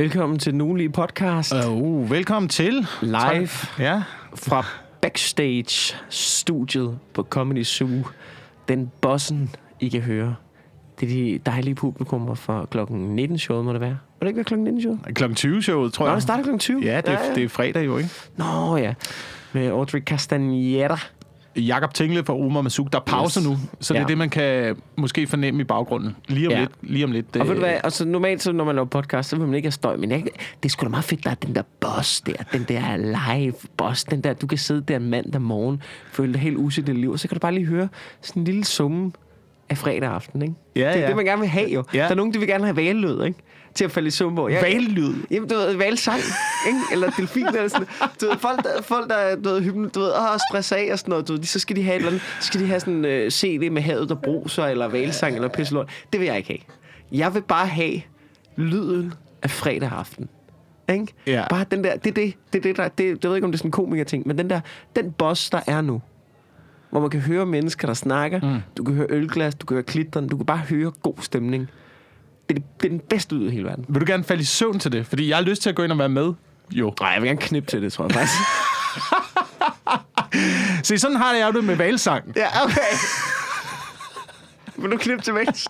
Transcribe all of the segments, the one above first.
Velkommen til den ugenlige podcast. Uh, velkommen til. Live Ja. fra backstage-studiet på Comedy Zoo. Den bossen, I kan høre. Det er de dejlige publikummer fra klokken 19 showet, må det være. Må det ikke være klokken 19 showet? Klokken 20 showet, tror Nå, jeg. det starter klokken 20. Ja, det, er, det er fredag jo, ikke? Nå ja, med Audrey Castaneda. Jakob Tingle fra Omar Masuk. Der er pause Yes. nu, så det Ja. er det, man kan måske fornemme i baggrunden. Lige om Ja. lidt. Lige om lidt Og ved du øh, hvad, altså normalt så, når man laver podcast, så vil man ikke have støj, men jeg, det er sgu da meget fedt, der er den der boss der, den der live boss, den der, du kan sidde der mandag morgen, føle dig helt usæt i dit liv, og så kan du bare lige høre sådan en lille summe af fredag aften, ikke? Ja, det er ja. det, man gerne vil have jo. Ja. Der er nogen, der vil gerne have valelyd, ikke? Til at falde i søvn på. Jeg, Vallyd? Jamen, du ved, valsang, ikke? Eller delfin, eller sådan Du ved, folk, der, folk, der er, du ved, hypno, du ved, åh, stress af og sådan noget, du ved, så skal de have et eller andet, så skal de have sådan uh, CD med havet, der bruser, eller valsang, eller pisselort. Det vil jeg ikke have. Jeg vil bare have lyden af fredag aften. Ikke? Ja. Bare den der, det er det, det, det der, det, jeg ved ikke, om det er sådan en komiker-ting, men den der, den boss, der er nu, hvor man kan høre mennesker, der snakker, mm. du kan høre ølglas, du kan høre klitteren, du kan bare høre god stemning. Det er, det er den bedste lyd i hele verden. Vil du gerne falde i søvn til det? Fordi jeg har lyst til at gå ind og være med. Jo. Nej, jeg vil gerne knippe til det, tror jeg faktisk. Se, sådan har jeg det med valsang. ja, okay. Vil du knippe til vækst?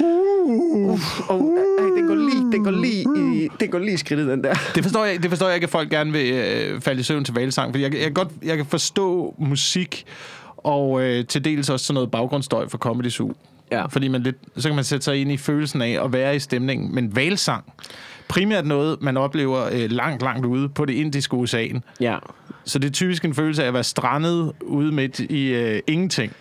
Uh, oh, ej, den går lige, den går lige, i, den går lige i skridtet, den der. Det forstår jeg, det forstår jeg ikke, at folk gerne vil øh, falde i søvn til valsang. Fordi jeg, jeg, kan godt, jeg kan forstå musik og øh, til dels også sådan noget baggrundsstøj for Comedy Zoo. Ja. Fordi man lidt, så kan man sætte sig ind i følelsen af at være i stemningen. Men valsang, primært noget, man oplever øh, langt, langt ude på det indiske ocean. Ja. Så det er typisk en følelse af at være strandet ude midt i øh, ingenting.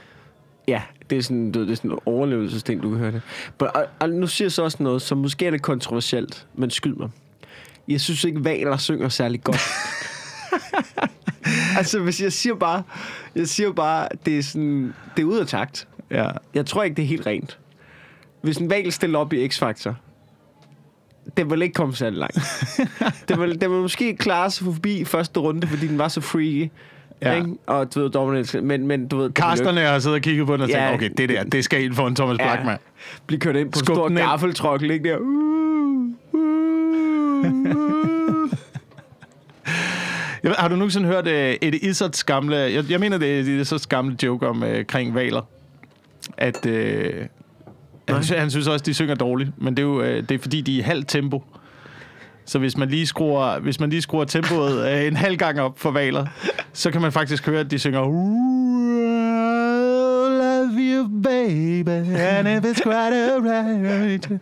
Ja, det er sådan, du det er sådan en overlevelsesting, du kan høre det. But, og, og, nu siger jeg så også noget, som måske er lidt kontroversielt, men skyd mig. Jeg synes ikke, valer synger særlig godt. altså, hvis jeg siger bare, jeg siger bare, det er sådan, det er ud af takt. Ja. Jeg tror ikke, det er helt rent. Hvis en val stiller op i X-Factor, det vil ikke komme særlig langt. det, vil, det vil måske klare sig forbi første runde, fordi den var så freaky. Ja. Ikke? Og du ved, dommerne, men, men du ved... Karsterne har siddet og kigget på den og tænkt, Ja. okay, det der, det skal ind for en Thomas Ja. Blackman. blive kørt ind på en Skub stor den ind. gaffeltrok, ikke der. Uh, uh. Jeg ved, har du nogensinde hørt uh, Eddie Isards gamle... Jeg, jeg mener, det er Eddie Isards gamle joke om uh, kring valer. At... Uh, han, han synes også, de synger dårligt. Men det er jo uh, det er, fordi, de er i halvt tempo. Så hvis man lige skruer, hvis man lige skruer tempoet uh, en halv gang op for valer, så kan man faktisk høre, at de synger... "Ooh, love you, baby, and if it's quite alright.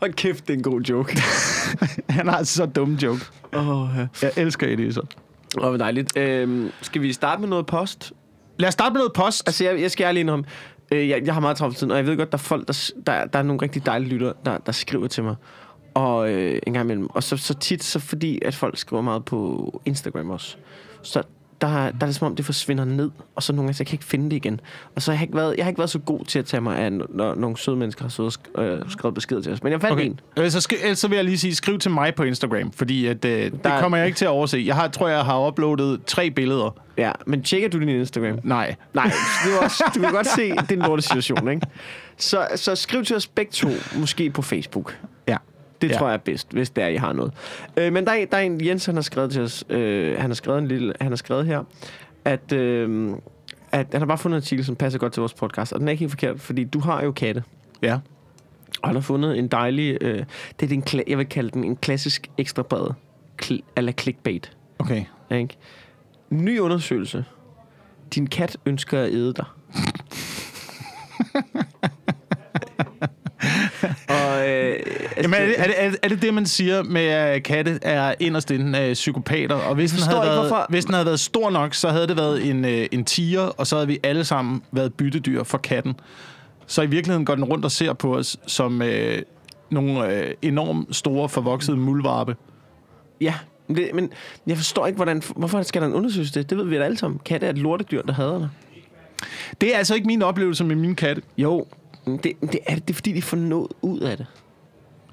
Og kæft, det er en god joke. Han har så dumme joke. Åh, ja. Jeg elsker Eddie Izzard. Åh, hvor dejligt. Øhm, skal vi starte med noget post? Lad os starte med noget post. Altså, jeg, jeg skal ærlig indrømme, øh, jeg, jeg har meget travlt tid, tiden, og jeg ved godt, der er folk, der, der, der er nogle rigtig dejlige lyttere, der, der skriver til mig. Og øh, en gang imellem. Og så, så tit, så fordi, at folk skriver meget på Instagram også. Så der, der er det som om, det forsvinder ned, og så nogle gange, så jeg kan ikke finde det igen. Og så har jeg ikke været, jeg har ikke været så god til at tage mig af, når nogle søde mennesker har siddet og sk- øh, skrevet besked til os. Men jeg fandt okay. en. Øh, Så, ellers så vil jeg lige sige, skriv til mig på Instagram, fordi at, øh, det Der- kommer jeg ikke til at overse. Jeg har, tror, jeg har uploadet tre billeder. Ja, men tjekker du din Instagram? Nej. Nej, det er også, du kan godt se, det er en lortet situation, ikke? Så, så skriv til os begge to, måske på Facebook. Ja. Det Ja. tror jeg er bedst, hvis det er, I har noget. Øh, men der er, der er en, Jens, han har skrevet til os, øh, han har skrevet en lille, han har skrevet her, at, øh, at han har bare fundet en artikel, som passer godt til vores podcast, og den er ikke helt forkert, fordi du har jo katte, Ja. og han har fundet en dejlig, øh, det er den, jeg vil kalde den en klassisk ekstrabred, kl- eller clickbait, Okay. ikke? Ny undersøgelse. Din kat ønsker at æde dig. og, øh, Jamen, er, det, er, det, er, det, er det det, man siger med, at katte er inderst inde uh, psykopater? Og hvis den, havde ikke, været, hvorfor- hvis den havde været stor nok, så havde det været en, uh, en tiger, og så havde vi alle sammen været byttedyr for katten. Så i virkeligheden går den rundt og ser på os som uh, nogle uh, enormt store, forvoksede muldvarpe. Ja, men det, men jeg forstår ikke, hvordan, hvorfor skal der en undersøgelse det? Det ved vi da alle sammen. Katte er et lortedyr, der hader dig. Det er altså ikke min oplevelse med min katte. Jo, det, det, er, det er fordi, de får noget ud af det.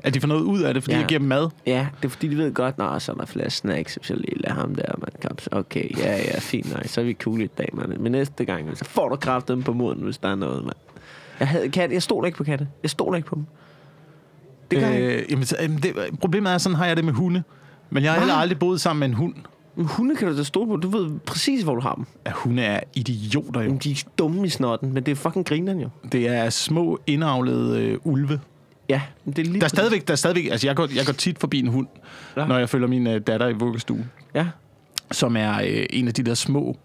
At de får noget ud af det, fordi Ja. jeg giver dem mad. Ja, det er fordi, de ved godt, når så er der flere snacks, så lille af ham der, man kan Okay, ja, ja, fint nok, så er vi cool i dag, man. Men næste gang, så får du kraften på moden, hvis der er noget, mand. Jeg, havde kat, jeg stod ikke på katte. Jeg stod ikke på dem. Det gør jeg ikke. øh, så- jamen, det, problemet er, sådan har jeg det med hunde. Men jeg har heller aldrig boet sammen med en hund. Men hunde kan du da stole på. Du ved præcis, hvor du har dem. Ja, hunde er idioter jo. Jamen, de er dumme i snotten, men det er fucking grineren jo. Det er små, indavlede øh, ulve. Ja, det er lige Der er stadigvæk, der er stadigvæk altså jeg går, jeg går tit forbi en hund, ja. Ja. når jeg følger min øh, datter i vuggestue, Ja. som er øh, en af de der små,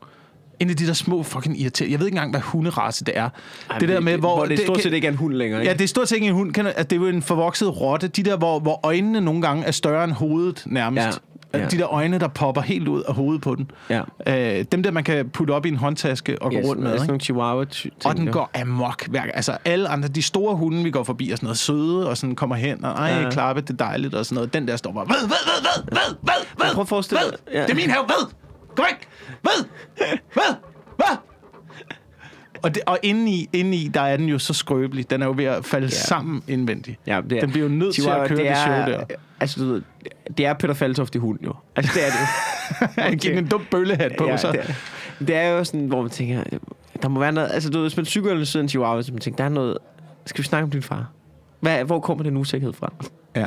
en af de der små fucking irriterende. Jeg ved ikke engang, hvad hunderace det er. Ej, det der med, hvor, hvor det stort kan- set ikke er en hund længere. Ja, Ikke? det er stort set ikke en hund. Kender, at det er jo en forvokset rotte. De der, hvor, hvor øjnene nogle gange er større end hovedet nærmest. Ja. De der øjne, der popper helt ud af hovedet på den. Ja. Øh, dem der, man kan putte op i en håndtaske og gå Ja, rundt med. sådan nogle chihuahua Og den går amok. hver. Altså alle andre, de store hunde, vi går forbi, er sådan noget søde, og sådan kommer hen, og ej, Ja. klappe, det er dejligt, og sådan noget. Den der står bare, hvad, hvad, hvad, hvad, hvad, hvad, hvad, Prøv at forestille hvad? ja. Det er min have, hvad? Gå væk! Hvad? Hvad? Hvad? Og, det, og indeni, indeni, der er den jo så skrøbelig. Den er jo ved at falde ja. sammen indvendigt. Ja, det er, Den bliver jo nødt til at køre det, er, show der. Altså, du ved, det er Peter Faltoft i hund, jo. Altså, det er det jo. Han giver den en dum bøllehat på, ja, så... det, er, det er jo sådan, hvor man tænker, der må være noget... Altså, du ved, hvis man psykoanalyserer en chihuahua, så man tænker, der er noget... Skal vi snakke om din far? Hvad, hvor kommer den usikkerhed fra? Ja.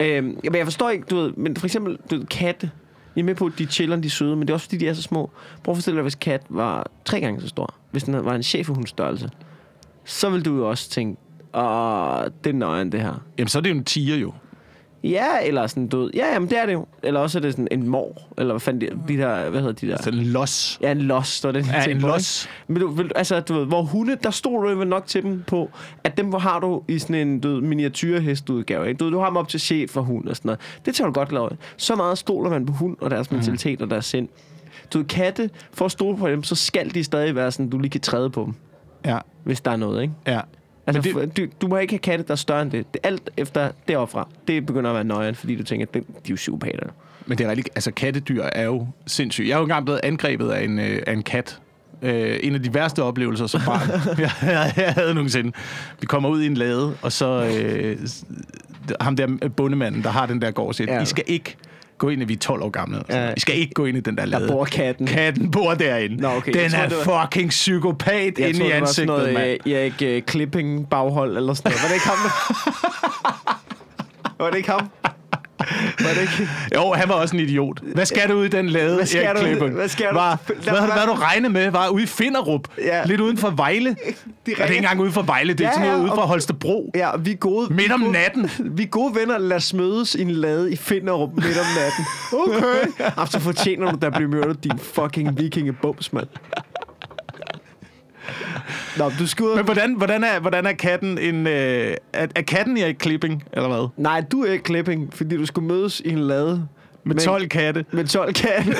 Øhm, men jeg forstår ikke, du ved, men for eksempel du ved, katte. Jeg er med på, at de chiller, de er søde, men det er også fordi, de er så små. Prøv at forestille dig, hvis kat var tre gange så stor. Hvis den var en chefhundstørrelse. Så vil du jo også tænke, åh, det er nøjen, det her. Jamen, så er det jo en tiger jo. Ja, eller sådan, du ved, ja, jamen det er det jo. Eller også er det sådan en mor, eller hvad fanden de, de der, hvad hedder de der? Sådan en los. Ja, en los, står det. Ja, en på, los. ikke? Men du, vil, altså, du ved, hvor hunde, der stod du jo nok til dem på, at dem hvor har du i sådan en du ved, miniatyrhestudgave. Ikke? Du, ved, du har dem op til chef for hund og sådan noget. Det tager du godt lov af. Så meget stoler man på hund og deres mentalitet og deres sind. Du ved, katte, for at stole på dem, så skal de stadig være sådan, du lige kan træde på dem, Ja, hvis der er noget, ikke? ja. Altså, det... du, du må ikke have katte, der er større end det. det alt efter deroppe fra, det begynder at være nøjeren, fordi du tænker, at de, er jo psykopater. Men det er rigtig, altså kattedyr er jo sindssygt. Jeg er jo engang blevet angrebet af en, øh, af en kat. Øh, en af de værste oplevelser som barn, jeg, jeg, jeg havde nogensinde. Vi kommer ud i en lade, og så øh, ham der bondemanden, der har den der gård, siger, Ja. ja. I skal ikke gå ind, i vi er 12 år gamle. Ja. Ja. I skal ikke gå ind i den der Der lade. bor katten. Katten bor derinde. Nå, okay. Jeg Den troede, er det var- fucking psykopat Jeg inde tror, i ansigtet, noget mand. øh, Erik uh, Klipping baghold eller sådan noget. Var det ikke ham? var det ikke ham? Var det ikke? Jo, han var også en idiot. Hvad skal du ud i den lade, Hvad skal Erik Klippen? hvad skal du- Var, hvad, hvad, hvad du regnet med? Var ude i Finderup. Ja. Lidt uden for Vejle. De Ja, det er ikke engang ude for Vejle, det er Ja, sådan noget ja, ude fra Holstebro. Ja, vi er gode. Midt om er natten. Vi er gode venner. Lad os mødes i en lade i Finderup midt om natten. Okay. Jamen, så fortjener du da at blive myrdet, din fucking vikingebums, mand. Nå, du skal ud Men hvordan, hvordan, er, hvordan er katten en... Øh, er, er katten Erik Klipping, eller hvad? Nej, du er ikke Klipping, fordi du skulle mødes i en lade Med 12 katte. med 12 katte.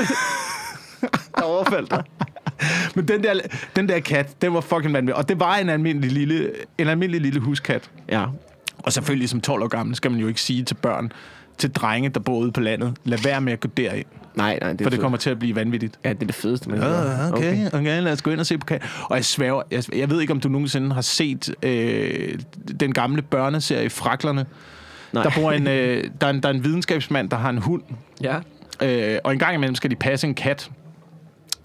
der overfaldt dig. Men den der, den der kat, den var fucking vanvittig. Og det var en almindelig lille, en almindelig lille huskat. Ja. Og selvfølgelig som 12 år gammel skal man jo ikke sige til børn, til drenge, der bor ude på landet, lad være med at gå derind, Nej, nej, det for det kommer til at blive vanvittigt. Ja, det er det fedeste, man kan. Ja, okay, okay, lad os gå ind og se på kat. Og jeg sværger, jeg, jeg ved ikke, om du nogensinde har set øh, den gamle børneserie Fraklerne. Nej. Der, bor en, øh, der, er en, der er en videnskabsmand, der har en hund, Ja. øh, og en gang imellem skal de passe en kat,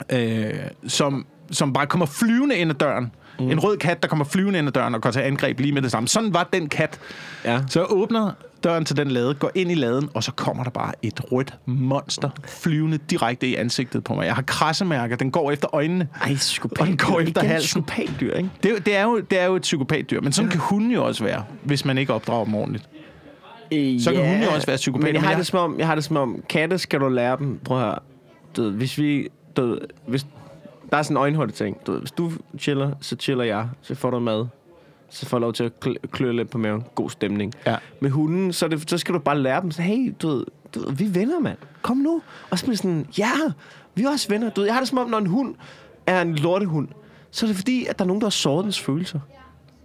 øh, som, som bare kommer flyvende ind ad døren. Mm. En rød kat, der kommer flyvende ind ad døren og går til angreb lige med det samme. Sådan var den kat. Ja. Så åbner døren til den lade, går ind i laden, og så kommer der bare et rødt monster flyvende direkte i ansigtet på mig. Jeg har krassemærker, den går efter øjnene. Ej, psykopat. Og den går efter halsen. Psykopatdyr, ikke? Det, er jo- det, er jo, det er jo et psykopatdyr, men sådan ja. kan hunden jo også være, hvis man ikke opdrager dem ordentligt. Så kan hunde jo også være psykopater, Men jeg men har, jeg- det som om, jeg har det som om, katte skal du lære dem. Prøv at høre. Du ved, hvis vi... Du ved, hvis, der er sådan en øjenhullet ting. Du ved, hvis du chiller, så chiller jeg. Så får du mad. Så får du lov til at kl- klø lidt på maven. God stemning. Ja. Med hunden, så, det, så skal du bare lære dem. Så, hey, du ved, du ved, vi er venner, mand. Kom nu. Og så bliver sådan, ja, vi er også venner. Du ved, jeg har det som om, når en hund er en lortehund, så er det fordi, at der er nogen, der har såret dens følelser.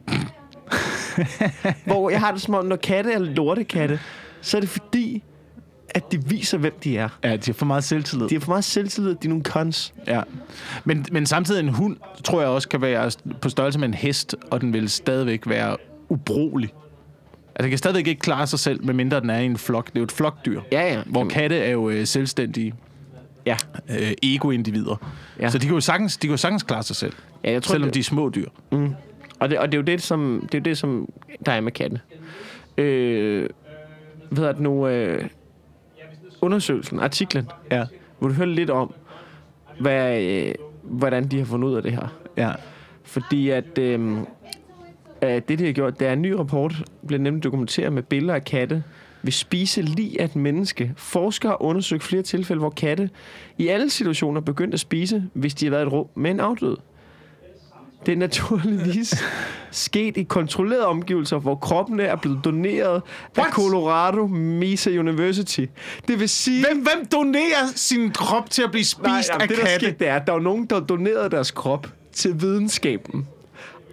Hvor jeg har det som om, når katte er lortekatte, så er det fordi, at de viser, hvem de er. Ja, de har for meget selvtillid. De har for meget selvtillid, de er nogle cons. Ja. Men, men samtidig en hund, tror jeg også, kan være på størrelse med en hest, og den vil stadigvæk være ubrugelig. Altså, den kan stadigvæk ikke klare sig selv, medmindre den er i en flok. Det er jo et flokdyr. Ja, ja. Hvor katte er jo øh, selvstændige Ja. øh, ego-individer. Ja. Så de kan, jo sagtens, de kan jo sagtens klare sig selv, ja jeg tror, selvom det, de er små dyr. Og det, og det er jo det, som, det er jo det, som der er med katte. øh, hedder det nu, øh, undersøgelsen, artiklen, Ja. hvor du hører lidt om, hvad, øh, hvordan de har fundet ud af det her. Ja. Fordi at øh, at det, de har gjort, det er en ny rapport, bliver nemlig dokumenteret med billeder af katte, vil spise lige af et menneske. Forskere har undersøgt flere tilfælde, hvor katte i alle situationer begyndte at spise, hvis de har været i et rum med en afdød. Det er naturligvis sket i kontrollerede omgivelser, hvor kroppen er blevet doneret af What? Colorado Mesa University. Det vil sige... Hvem, hvem donerer sin krop til at blive spist Nej, af jamen, det, der katte? skete, det er, at der var nogen, der donerede deres krop til videnskaben.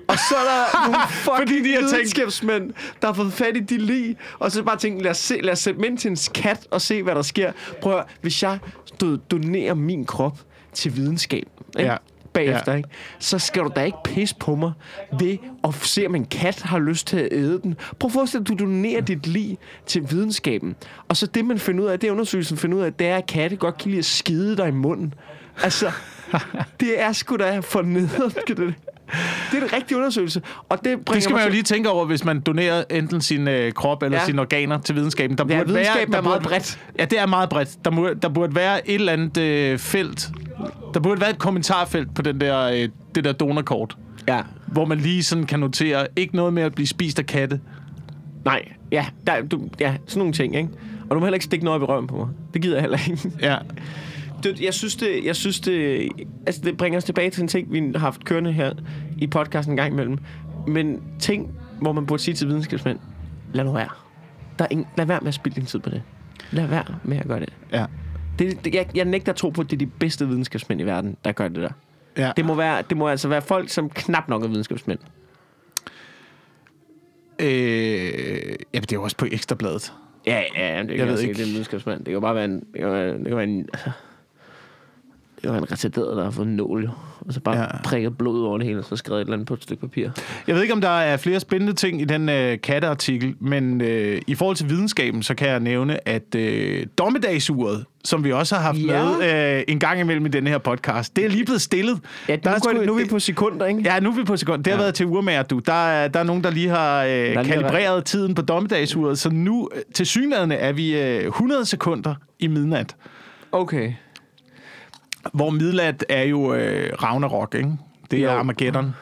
Og så er der nogle fucking Fordi de har videnskabsmænd, der har fået fat i de lig, og så bare tænkt, lad os, se, lad os sætte dem ind til en kat og se, hvad der sker. Prøv at, hvis jeg do, donerer min krop til videnskaben, ikke? Ja. Bagefter, Ja. ikke? så skal du da ikke pisse på mig ved at se, om en kat har lyst til at æde den. Prøv at forestille dig, at du donerer dit lig til videnskaben. Og så det, man finder ud af, det undersøgelsen finder ud af, det er, at katte godt kan lide at skide dig i munden. Altså, det er sgu da for nederen. Det er en rigtig undersøgelse. Og det Det skal man jo til- lige tænke over, hvis man donerer enten sin øh, krop eller ja. Ja. sine organer til videnskaben. Der Ja, burde videnskaben være, er der meget burde, bredt. Ja, det er meget bredt. Der, må, der burde være et eller andet øh, felt. Der burde være et kommentarfelt på den der, øh, det der donorkort, Ja. hvor man lige sådan kan notere, ikke noget med at blive spist af katte. Nej, ja, der, du, ja, sådan nogle ting, ikke? Og du må heller ikke stikke noget op i røven på mig. Det gider jeg heller ikke. Ja. Det, jeg synes, det, jeg synes det, altså det bringer os tilbage til en ting, vi har haft kørende her i podcasten en gang imellem. Men ting, hvor man burde sige til videnskabsmænd, lad nu være. Der er ingen, lad være med at spille din tid på det. Lad være med at gøre det. Ja. det, det jeg, jeg nægter at tro på, at det er de bedste videnskabsmænd i verden, der gør det der. ja. Det må, være, det må altså være folk, som knap nok er videnskabsmænd. Øh, ja, det er jo også på Ekstrabladet. Ja, ja, det kan Jeg jeg ved ikke. Det er en videnskabsmand. Det kan bare være en... Det kan være, det kan være en altså, det være en retarderet, der har fået en nål, jo. Og så bare Ja. prikket blod over det hele, og så skrevet et eller andet på et stykke papir. Jeg ved ikke, om der er flere spændende ting i den øh, katteartikel, men øh, i forhold til videnskaben, så kan jeg nævne, at øh, dommedagsuret, som vi også har haft Ja. med øh, en gang imellem i den her podcast, det er lige blevet stillet. Ja, Der nu, er sgu- nu er vi på sekunder, ikke? Ja, nu er vi på sekund. Det har Ja. været til urmager, du. Der er, der er nogen, der lige har øh, lige kalibreret tiden på dommedagsuret, så nu øh, til synlædende er vi øh, 100 sekunder i midnat. Okay. Hvor midnat er jo øh, Ragnarok, ikke? Det er Jo. Armageddon.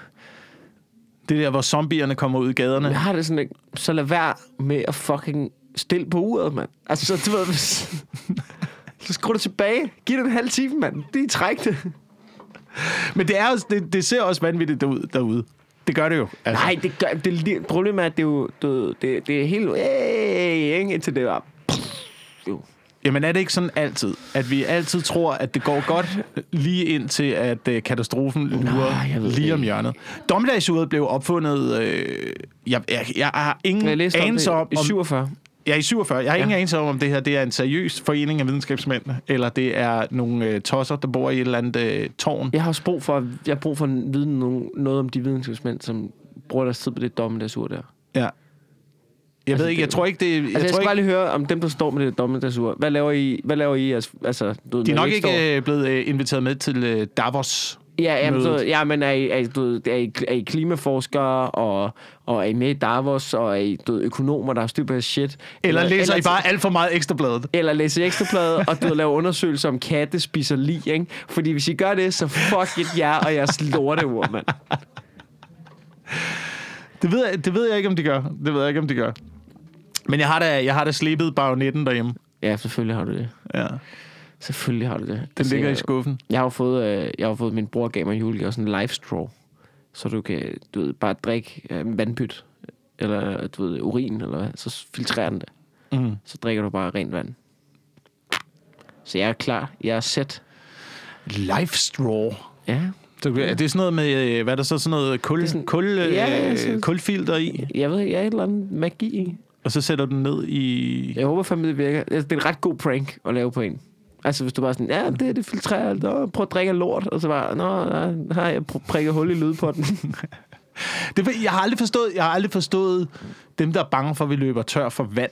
Det er der, hvor zombierne kommer ud i gaderne. Jeg har det sådan, ikke? så lad være med at fucking stille på uret, mand. Altså, så, du ved, hvis, så skru det tilbage. Giv det en halv time, mand. Det er træk det. Men det, er også, det, det ser også vanvittigt ud derude. Det gør det jo. Altså. Nej, det gør, det, problemet er, at det er jo, ved, det, det er helt, hey, ikke? Indtil det var, jo. Jamen er det ikke sådan altid, at vi altid tror, at det går godt lige indtil, at øh, katastrofen lurer ved lige om hjørnet? Dommedagsuret blev opfundet... Øh, jeg, jeg, jeg har ingen Jeg anelse om... i om 47. Ja, i 47. Jeg har ja. ingen anelse om, om det her det er en seriøs forening af videnskabsmænd, eller det er nogle øh, tosser, der bor i et eller andet øh, tårn. Jeg har også brug for, jeg har brug for at vide noget, noget om de videnskabsmænd, som bruger deres tid på det dommedagsur der. Ja. Jeg Altså, ved ikke, jeg tror ikke, det... Jeg, Altså, jeg, tror skal ikke, bare lige høre om dem, der står med det dommedagsur. Hvad laver I? Hvad laver I? Altså, altså, du, ved, de er nok I ikke står- øh, blevet øh, inviteret med til øh, Davos. Ja, jamen, så, ja, men er I, er, I, du, er, I, er I klimaforskere, og, og er I med i Davos, og er I du, økonomer, der har styr på shit? Eller, eller læser I eller, bare alt for meget ekstrabladet? Eller læser I ekstrabladet, og du laver undersøgelser om katte spiser lig, ikke? Fordi hvis I gør det, så fuck it jer og jeres lorteur, mand. Det ved, jeg, det ved jeg ikke, om de gør. Det ved jeg ikke, om de gør. Men jeg har da, jeg har da slebet bajonetten derhjemme. Ja, selvfølgelig har du det. Ja. Selvfølgelig har du det. Den Altså, ligger i jeg- skuffen. Jeg har jo fået, øh, jeg har fået min bror gav mig i julegave sådan en live straw. Så du kan, du ved, bare drikke øh, vandpyt. Eller, du ved, urin, eller hvad. Så filtrerer den det. Mm. Så drikker du bare rent vand. Så jeg er klar. Jeg er sæt. Life straw. Ja. Så, er det sådan noget med, øh, hvad er der så, sådan noget kul, sådan- kul, øh, Ja, ja, sådan- kulfilter i, Jeg ved ikke, jeg er et eller andet magi i. og så sætter du den ned i... Jeg håber fandme, det virker. Altså, Det er en ret god prank at lave på en. Altså, hvis du bare sådan, ja, det, det filtrerer. Nå, prøv at drikke lort. Og så bare, nå, ja, har jeg pr- prikket hul i lydpotten. Det, jeg har aldrig forstået, jeg har aldrig forstået dem, der er bange for, at vi løber tør for vand.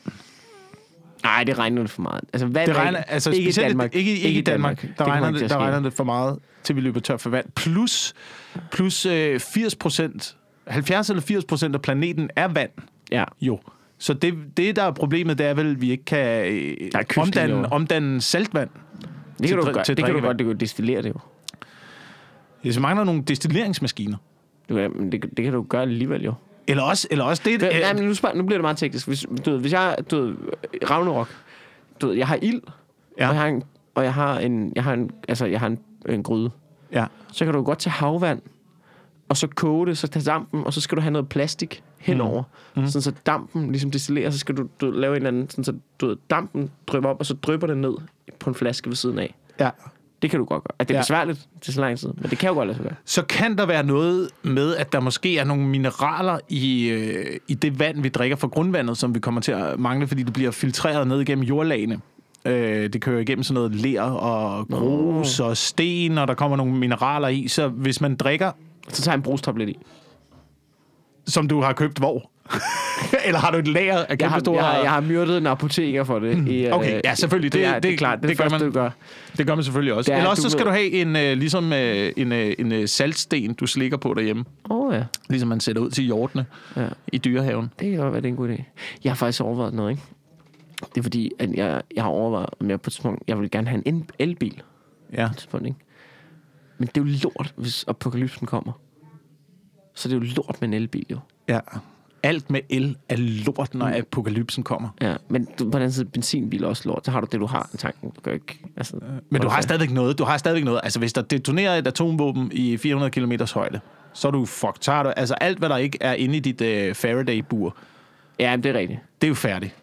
Nej, det regner lidt for meget. Altså, vand Det er regner, ikke, altså, ikke i Danmark. Ikke, ikke, ikke i Danmark. Der, Det regner, det, der regner det for meget, til vi løber tør for vand. Plus, plus øh, 80 procent, 70 eller 80 procent af planeten er vand. Ja. Jo. Så det, det, der er problemet, det er vel, at vi ikke kan øh, omdanne, omdanne saltvand. Det kan, Til du, godt, til det kan du godt, det kan du destillere det jo. Ja, så mangler nogle destilleringsmaskiner. Du, kan- men det, det kan du gøre alligevel jo. Eller også, eller også det... Det, øh, nej, men nu, spørg, nu bliver det meget teknisk. Hvis, du ved, hvis jeg, du ved, Ragnarok, du ved, jeg har ild, Ja. og jeg har en, og jeg har en, jeg har en, altså, jeg har en, en gryde. ja. Så kan du godt tage havvand, og så koge det, så tage dampen, og så skal du have noget plastik henover, mm. sådan så dampen ligesom destillerer, så skal du, du lave en eller anden, sådan så du ved, dampen drypper op, og så drypper det ned på en flaske ved siden af. ja. Det kan du godt gøre. At det er ja. besværligt til så lang tid, men det kan jo godt lade sig gøre. Så kan der være noget med, at der måske er nogle mineraler i, øh, i det vand, vi drikker fra grundvandet, som vi kommer til at mangle, fordi det bliver filtreret ned igennem jordlagene. Øh, det kører igennem sådan noget ler og grus og sten, og der kommer nogle mineraler i. Så hvis man drikker, Så tager jeg en brugstablet i. som du har købt hvor? Eller har du et lager af Jeg kæmpe har, store... jeg, har, jeg har myrdet en apoteker for det. I, øh, Okay, ja, selvfølgelig. Det, Det- det, er, det, er klart. Det, det det gør første, man. du gør. Det gør man selvfølgelig også. Er, Eller også så skal ved- du have en, øh, ligesom, øh, en, øh, en øh, saltsten, du slikker på derhjemme. Åh oh, ja. Ligesom man sætter ud til hjortene ja. i dyrehaven. Det kan godt være, det er en god idé. Jeg har faktisk overvejet noget, ikke? Det er fordi, at jeg, jeg har overvejet, om jeg på et tidspunkt, jeg vil gerne have en el- elbil. Ja. På et tidspunkt, ikke? Men det er jo lort, hvis apokalypsen kommer. Så det er jo lort med en elbil, jo. ja. Alt med el er lort, når apokalypsen kommer. Ja, men du, på den anden side, benzinbil er også lort. Så har du det, du har i tanken. Du kan ikke... Altså, Men du har stadigvæk noget. Du har stadigvæk noget. Altså, hvis der detonerer et atomvåben i 400 km højde, så er du. Så har du, altså, alt, hvad der ikke er inde i dit øh, Faraday-bur, Ja, men det er rigtigt. det er jo færdigt.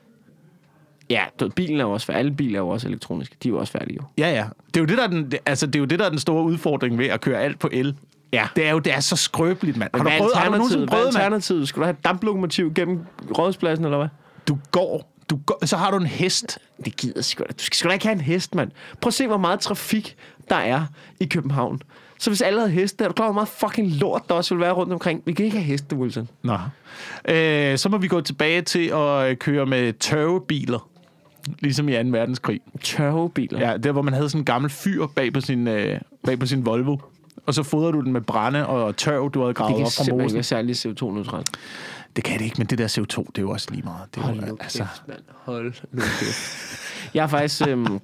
Ja, bilen er jo også. Alle biler er jo også elektroniske. De er jo også færdige, jo. Ja, ja. Det er jo det, der er den, altså, det er jo det, der er den store udfordring ved at køre alt på el. Ja. Det er jo det er så skrøbeligt, mand. Har du, prøvet, har du nogensinde er prøvet, mand? alternativet? Skal du have et damplokomotiv gennem rådspladsen, eller hvad? Du går, du går, så har du en hest. Det gider sgu da. Du skal sgu da ikke have en hest, mand. Prøv at se, hvor meget trafik der er i København. Så hvis alle havde heste, er du klar, hvor meget fucking lort der også vil være rundt omkring? Vi kan ikke have heste, Wilson. Nå. Øh, så må vi gå tilbage til at køre med tørvebiler. Ligesom i 2. verdenskrig. Tørvebiler. Ja, der hvor man havde sådan en gammel fyr bag på sin, øh, bag på sin Volvo. Og så fodrede du den med brænde og tørv, du havde det gravet kan op fra simpelthen ikke mosen. være særlig CO2-neutralt. Det kan det ikke, men det der CO2, det er jo også lige meget. Det er Hold jo, nu altså, kæft, mand. Hold nu kæft. Jeg er faktisk, øhm,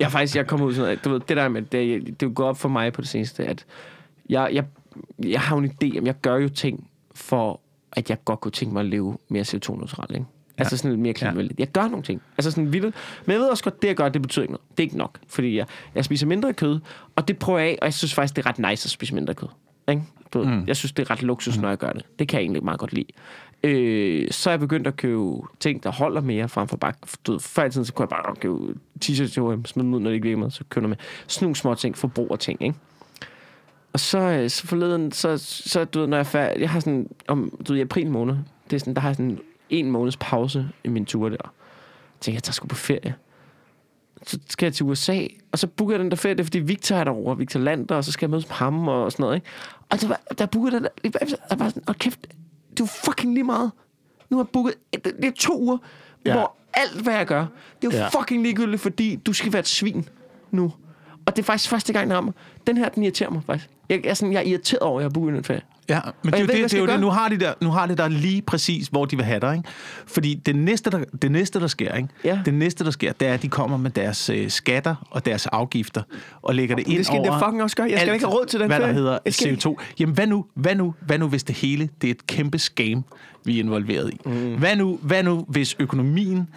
jeg er faktisk, jeg kommer ud sådan noget, du ved, det der med, det, det er jo gået op for mig på det seneste, at jeg, jeg, jeg har jo en idé om, jeg gør jo ting for, at jeg godt kunne tænke mig at leve mere CO2-neutralt, ikke? Altså sådan lidt mere klimavenligt. Jeg gør nogle ting. Altså sådan vildt. Men jeg ved også godt, det jeg gør, det betyder ikke noget. Det er ikke nok. Fordi jeg, jeg spiser mindre kød, og det prøver jeg af, og jeg synes faktisk, det er ret nice at spise mindre kød. Ikke? Du mm. Jeg synes, det er ret luksus, når jeg gør det. Det kan jeg egentlig meget godt lide. Øh, så er jeg begyndt at købe ting, der holder mere frem for bare... Du ved, før i tiden, så kunne jeg bare købe t-shirts til H&M, smide dem ud, når det ikke virker med, så køber jeg med. Sådan nogle små ting, forbrugerting, ikke? Og så, øh, så forleden, så, så du ved, når jeg er færdig, jeg har sådan, om, du ved, i april måned, det er sådan, der har sådan en måneds pause i min tur der. Jeg tænker, jeg tager sgu på ferie. Så skal jeg til USA, og så booker jeg den der ferie, det er fordi Victor er derovre, Victor Lander, og så skal jeg mødes med ham og sådan noget, ikke? Og der, var, der bookede jeg den der, lige bagefter, jeg var sådan, kæft, det er fucking lige meget. Nu har jeg booket, det, det er to uger, Ja. hvor alt, hvad jeg gør, det er jo ja. fucking ligegyldigt, fordi du skal være et svin nu. Og det er faktisk første gang, den rammer. Den her, den irriterer mig faktisk. Jeg, er, sådan, jeg er irriteret over, at jeg har booket ferie. Ja, men det ved det, hvad det, er jo det. Nu har, de der, nu har de der lige præcis, hvor de vil have dig, ikke? Fordi det næste, der, det næste, der sker, ikke? Ja. Det næste, der sker, det er, at de kommer med deres øh, skatter og deres afgifter og lægger det ind det skal over det fucking også gøre. Jeg skal alt, ikke have råd til den hvad der hedder Jeg skal CO2. Jamen, hvad nu, hvad, nu, hvad nu, hvis det hele det er et kæmpe scam, vi er involveret i? Mm. Hvad, nu, hvad nu, hvis økonomien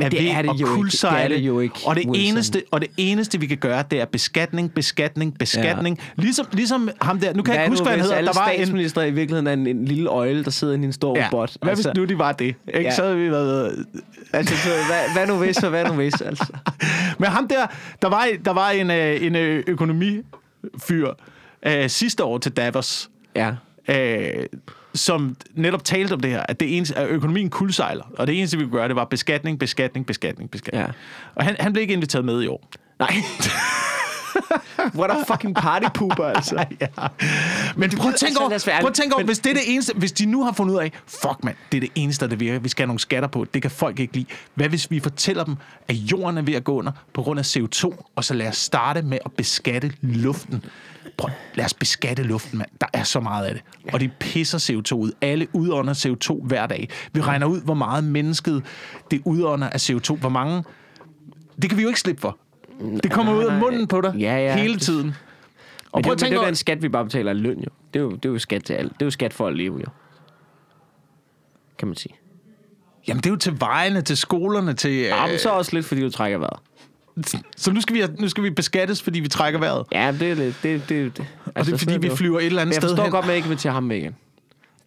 er det er det jo ikke. Det er det jo ikke, og det, Wilson. eneste, og det eneste, vi kan gøre, det er beskatning, beskatning, beskatning. Ja. Ligesom, ligesom ham der, nu kan jeg ikke huske, hvad han hedder. Der var en, statsminister i virkeligheden er en, en lille øjle, der sidder i en stor Ja. robot. Hvad hvis nu de var det? Ikke? Ja. Så havde vi været... Altså, så hvad, hvad nu hvis, og hvad nu hvis, altså. Men ham der, der var, der var en, øh, en øh, økonomifyr øh, sidste år til Davos, Ja. øh, som netop talte om det her, at, det eneste, at økonomien kuldsejler, og det eneste, vi kunne gøre, det var beskatning, beskatning, beskatning, beskatning. Ja. Og han, han blev ikke inviteret med i år. Nej. What a fucking party pooper, altså. ja. Men prøv at tænke over, prøv at tænke over ærlige. hvis det er det eneste, hvis de nu har fundet ud af, fuck mand, det er det eneste, der virker, vi skal have nogle skatter på, det kan folk ikke lide. Hvad hvis vi fortæller dem, at jorden er ved at gå under på grund af CO2, og så lad os starte med at beskatte luften. Prøv, lad os beskatte luften, mand. Der er så meget af det. Og det pisser CO2 ud. Alle udånder CO2 hver dag. Vi regner ud, hvor meget mennesket det udånder af CO2. Hvor mange... Det kan vi jo ikke slippe for. Det kommer ud af munden på dig Ja, ja. hele Det- tiden. Og Men det, prøv er at jo- tænke det er jo den skat, vi bare betaler af løn, jo. Det er jo, det er jo skat til alt. Det er jo skat for at leve, jo. Kan man sige. Jamen, det er jo til vejene, til skolerne, til... Ja, men Øh, så også lidt, fordi du trækker vejret. Så nu skal, vi, nu skal vi beskattes, fordi vi trækker vejret. Ja, det er lidt... Det, det, det. Og det er fordi, vi flyver et eller andet Men jeg sted forstår hen. godt, man ikke vil til ham med igen.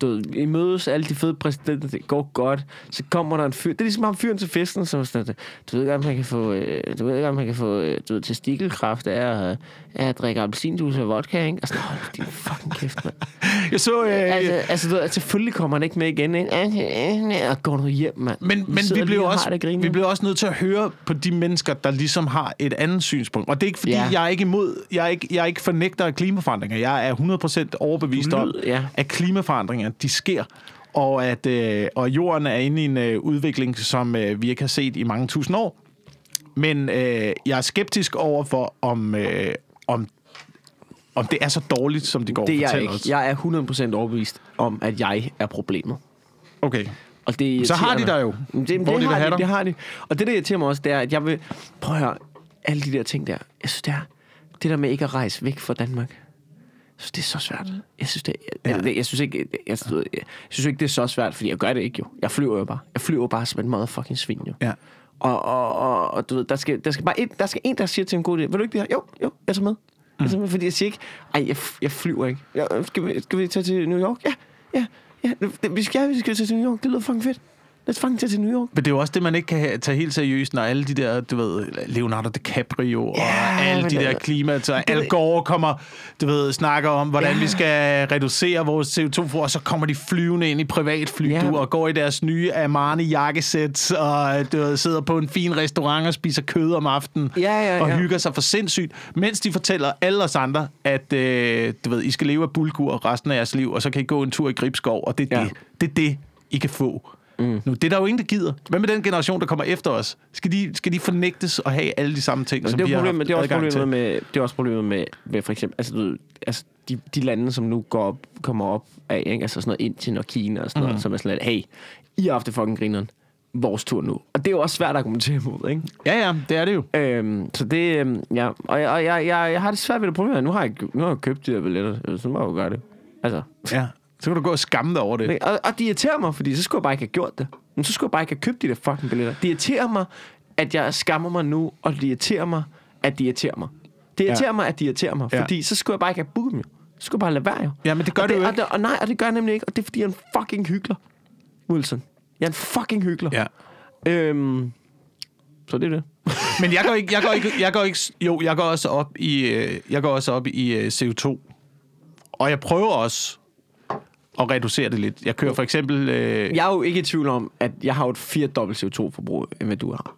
Du ved, I mødes, alle de fede præsidenter, det går godt. Så kommer der en fyr. Det er ligesom ham fyren til festen, som er sådan, du ved godt, man kan få, øh, du ved godt, man kan få øh, du ved, testikelkræft af, at- af at drikke appelsinjuice og vodka, ikke? Og sådan, hold din fucking kæft, mand. Jeg så... Øh, Altså, altså, du ved, selvfølgelig kommer han ikke med igen, ikke? Og går nu hjem, mand. Men, men vi, blev også, det vi blev også nødt til at høre på de mennesker, der ligesom har et andet synspunkt. Og det er ikke fordi, Ja. jeg er ikke imod, jeg er ikke, jeg er ikke fornægter af klimaforandringer. Jeg er 100% overbevist om, ja. at klimaforandringer, de sker. Og at øh, og jorden er inde i en øh, udvikling, som øh, vi ikke har set i mange tusind år. Men øh, jeg er skeptisk over for, om, øh, om, om det er så dårligt, som de går Det er jeg ikke. os. Jeg er 100% overbevist om, at jeg er problemet. Okay. Og det Så har de dig jo. Men Det, Hvor det, de har de, dig. det har de. Og det, der irriterer mig også, det er, at jeg vil... Prøv at høre, alle de der ting der. Jeg synes, det er... Det der med ikke at rejse væk fra Danmark. Synes, det er så svært. Jeg synes, det, jeg, jeg, jeg, synes ikke, jeg, jeg, jeg, synes ikke, det er så svært, fordi jeg gør det ikke jo. Jeg flyver jo bare. Jeg flyver bare som en motherfucking svin jo. Ja. Og, og, og, og du ved, der skal, der skal bare en, der skal en, der siger til en god idé, vil du ikke det her? Jo, jo, jeg tager med. Jeg tager med, fordi jeg siger ikke, ej, jeg, jeg flyver ikke. Jeg, skal, vi, skal vi tage til New York? Ja, ja, ja. Det, vi skal, ja, vi skal tage til New York. Det lyder fucking fedt. Lad os tage til New York. Men det er jo også det, man ikke kan tage helt seriøst, når alle de der, du ved, Leonardo DiCaprio og Ja, alle de der klima... Så Al Gore kommer, du ved, snakker om, hvordan Ja. vi skal reducere vores CO2 for, og så kommer de flyvende ind i privatfly, Ja. du, og går i deres nye Armani jakkesæt, og du ved, sidder på en fin restaurant og spiser kød om aftenen, Ja, ja, og ja. hygger sig for sindssygt, mens de fortæller alle os andre, at øh, du ved, I skal leve af bulgur resten af jeres liv, og så kan I gå en tur i Gribskov, og det er Ja. det, det, er det I kan få. Mm. Nu, det er der jo ingen, der gider. Hvad med den generation, der kommer efter os? Skal de, skal de fornægtes og have alle de samme ting, som det er, vi har problemet, det er også problemet til? med, det er også problemet med, med for eksempel, altså, du, altså de, de lande, som nu går op, kommer op af, ikke? altså sådan noget Indien og Kina og sådan noget, som er sådan lidt, hey, I har haft det fucking grineren. Vores tur nu. Og det er jo også svært at argumentere imod, ikke? Ja, ja, det er det jo. Øhm, så det, øhm, ja, og, jeg, og jeg, jeg, jeg har det svært ved det problem. Nu har jeg, nu har jeg købt de her billetter, så må jeg jo gøre det. Altså, Ja. Så kan du gå og skamme dig over det. og, og det irriterer mig, fordi så skulle jeg bare ikke have gjort det. Men så skulle jeg bare ikke have købt de der fucking billetter. Det irriterer mig, at jeg skammer mig nu, og det irriterer mig, at de irriterer mig. Det irriterer Ja. mig, at de irriterer mig, Ja. fordi så skulle jeg bare ikke have booket dem jo. Så skulle jeg bare lade være jo. Ja, men det gør og du jo og ikke. det, og nej, og det gør jeg nemlig ikke, og det er fordi, jeg er en fucking hyggelig. Wilson. Jeg er en fucking hyggelig. Ja. Øhm, så det er det. Men jeg går ikke, jeg går ikke, jeg går ikke, jo, jeg går også op i, øh, jeg går også op i øh, CO2. Og jeg prøver også at reducere det lidt. Jeg kører for eksempel... Øh, Jeg er jo ikke i tvivl om, at jeg har jo et firedobbelt CO2-forbrug, end hvad du har.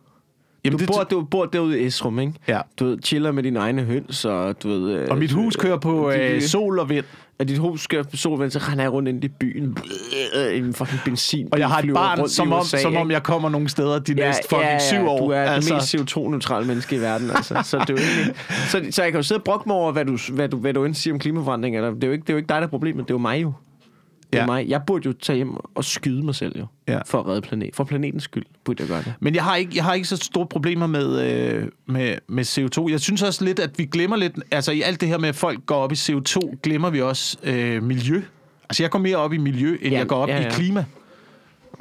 jamen, Du bor, du bor derude i Esrum, ikke? Ja. Du ved, chiller med dine egne høns, og du ved... øh, og mit hus kører på øh, de- sol og vind. At dit hus skal på solvind, så render jeg rundt ind i byen. Øh, I en fucking benzin. Og jeg har et barn, som om, USA, som om ikke? jeg kommer nogle steder de næste fucking syv år. Du er altså. det mest CO2-neutrale menneske i verden, altså. Så, det er jo egentlig, så, så jeg kan jo sidde og brokke mig over, hvad du, hvad du, hvad du end siger om klimaforandring. Eller, det, er jo ikke, det er jo ikke dig, der er problemet. Det er jo mig jo. Det Ja. mig. Jeg burde jo tage hjem og skyde mig selv jo. Ja. For at redde planet. For planetens skyld burde jeg gøre det. Men jeg har ikke, jeg har ikke så store problemer med, øh, med, med CO2. Jeg synes også lidt, at vi glemmer lidt... Altså i alt det her med, at folk går op i CO2, glemmer vi også øh, miljø. Altså jeg går mere op i miljø, end Ja, jeg går op ja, ja. i klima.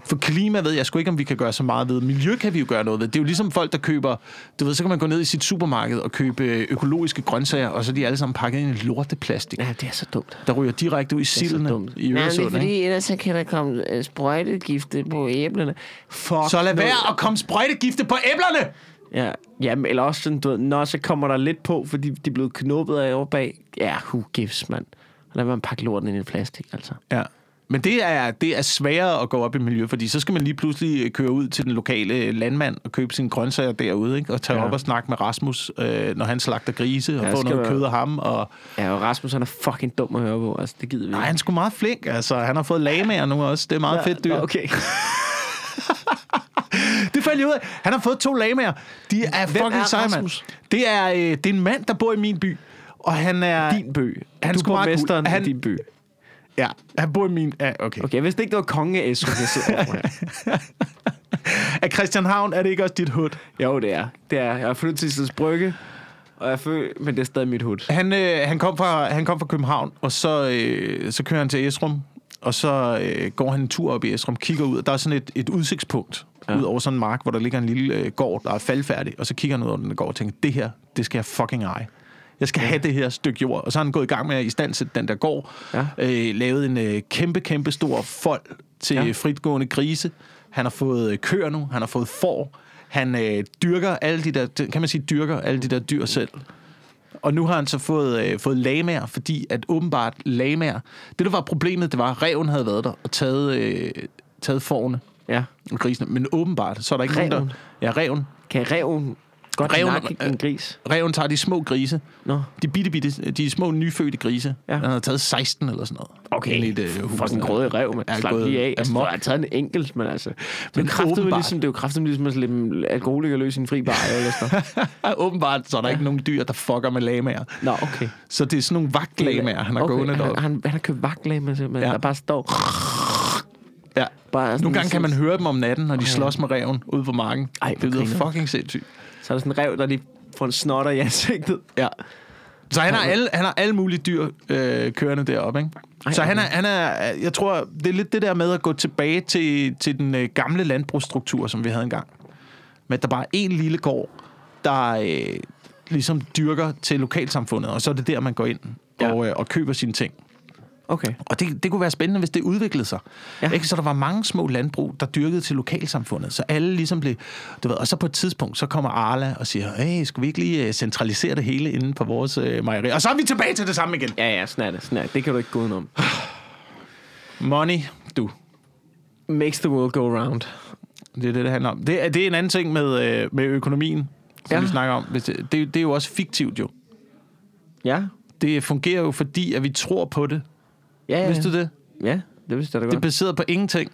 For klima ved jeg sgu ikke, om vi kan gøre så meget ved. Miljø kan vi jo gøre noget ved. Det er jo ligesom folk, der køber... Du ved, så kan man gå ned i sit supermarked og købe øh, økologiske grøntsager, og så er de alle sammen pakket ind i lorteplastik, Ja, det er så dumt. der ryger direkte ud i Det er så sildene dumt. i Nej, det er Øresund. fordi, ellers så kan der komme øh, sprøjtegifte på æblerne. Fuck Så lad noget. være at komme sprøjtegifte på æblerne! Ja, jamen, eller også sådan, du ved, når så kommer der lidt på, fordi de er blevet knuppet af over bag. Ja, who gives, mand. Lad man pakke lorten ind i plastik, altså. Ja. Men det er, det er sværere at gå op i miljø, fordi så skal man lige pludselig køre ud til den lokale landmand og købe sine grøntsager derude, ikke? og tage Ja. ja. op og snakke med Rasmus, øh, når han slagter grise, og Ja, ja, få noget være- kød af ham. Og... Ja, og Rasmus, han er fucking dum at høre på. Altså, det gider vi Nej, han er sgu meget flink. Altså, han har fået lamaer nu også. Det er meget fedt dyr. Okay. Det fandt jeg ud af. Han har fået to lamaer. De er Hvem fucking seje, mand. Rasmus? Det er, øh, det er en mand, der bor i min by. Og han er... Din by. Han du er er borgmesteren Han- i din by. Ja, han bor i min... Ja, okay. Okay, jeg vidste ikke, det var konge af Esrum, jeg sidder overfor her. Er Christianhavn, er det ikke også dit hud? Jo, det er. Det er. Jeg er flyttet til Islands Brygge, og jeg er født, men det er stadig mit hud. Han, øh, han, kom fra, han kom fra København, og så, øh, så kører han til Esrum, og så øh, går han en tur op i Esrum, kigger ud, og der er sådan et, et udsigtspunkt. Ja. ud over sådan en mark, hvor der ligger en lille øh, gård, der er faldfærdig, og så kigger han ud over den gård og tænker, det her, det skal jeg fucking eje. Jeg skal have det her stykke jord. Og så har han gået i gang med at i stand sætte den der gård. Ja. Øh, lavet en øh, kæmpe, kæmpe stor fold til ja. Ja. fritgående grise. Han har fået øh, køer nu. Han har fået får. Han øh, dyrker alle de der, kan man sige, dyrker alle de der dyr selv. Og nu har han så fået, øh, fået lamaer, fordi at åbenbart lamaer... Det, der var problemet, det var, at reven havde været der og taget, øh, taget forne Ja. og grisene. Men åbenbart, så er der ikke nogen, Reven? der... Ja, reven. Kan reven godt Reven- nakke en gris? Reven tager de små grise. Nå. De bitte, bitte, de små nyfødte grise. Ja. Ja. Han har taget 16 eller sådan noget. I et, øh, hus. For sådan en grøde rev, man. Ja, Ja, Slap lige af. Altså, jeg har taget en enkelt, men altså... Men Men kraftet åbenbart- ligesom, det er jo kraftet ligesom at slippe alkoholiker løs i en fri bar, eller sådan. Ja, åbenbart, så er der ikke nogen dyr, der fucker med lamaer. Nå, okay. Så det er sådan nogle vagtlamaer, han har okay. gående han, deroppe. han, han har købt vagtlag med simpelthen, Ja. ja. der bare står... Ja. Bare Nogle gange kan man høre dem om natten, når de slås med reven ude på marken. Ej, det lyder fucking sindssygt. Så er der sådan en rev, der lige får en snotter i ansigtet. Ja. Så han har alle, han har alle mulige dyr øh, kørende deroppe, ikke? Ej, så han er, han er, jeg tror, det er lidt det der med at gå tilbage til, til den øh, gamle landbrugsstruktur, som vi havde engang. Med at der bare er en lille gård, der øh, ligesom dyrker til lokalsamfundet, og så er det der, man går ind Ja. og, øh, og køber sine ting. Okay. Og det, det kunne være spændende, hvis det udviklede sig. Ja. Ikke? Så der var mange små landbrug, der dyrkede til lokalsamfundet. Så alle ligesom blev... Du ved, og så på et tidspunkt, så kommer Arla og siger, hey, skal vi ikke lige øh, centralisere det hele inde på vores øh, mejeri? Og så er vi tilbage til det samme igen. Ja, ja, sådan er det. Sådan er det. det kan du ikke gå udenom. Money, du. Makes the world go round. Det er det, det handler om. Det er, det er en anden ting med, øh, med økonomien, som ja. Vi snakker om. Det, det, det er jo også fiktivt, jo. Ja. Det fungerer jo, fordi at vi tror på det. Ja, ja. Vidste du det? Ja, det vidste jeg da Det er godt. baseret på ingenting.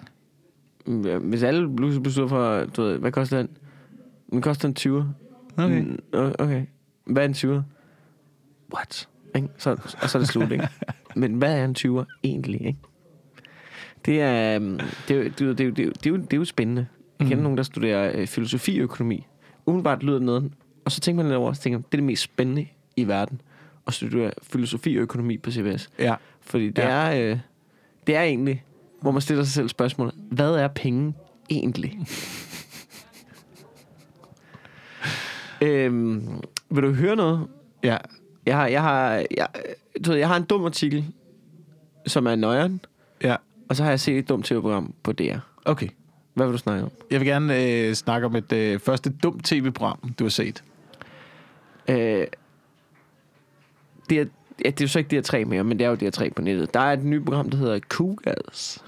Ja, Hvis alle pludselig beslutter for, du ved, hvad koster den? Den koster en 20. Okay. Mm, okay. Hvad er en 20? What? Ikke? Så, og så er det slut, ikke? Men hvad er en 20'er egentlig, ikke? Det er, øhm, det er, det er, det er, det er, det er, jo- det er jo spændende. Jeg kender Mm. nogen, der studerer øh, filosofi og økonomi. Umiddelbart lyder det noget, og så tænker man lidt over, og tænker det er det mest spændende i verden, at studere filosofi og økonomi på CBS. Ja. Fordi det, Ja. er, øh, det er egentlig, hvor man stiller sig selv spørgsmålet, hvad er penge egentlig? øhm, vil du høre noget? Ja. Jeg har, jeg har, jeg, du ved, jeg har en dum artikel, som er nøjeren, Ja. og så har jeg set et dumt tv-program på DR. Okay. Hvad vil du snakke om? Jeg vil gerne øh, snakke om et øh, første dumt tv-program, du har set. Øh, det, er, ja, det er jo så ikke DR3 mere, men det er jo DR3 på nettet. Der er et nyt program, der hedder Cougars.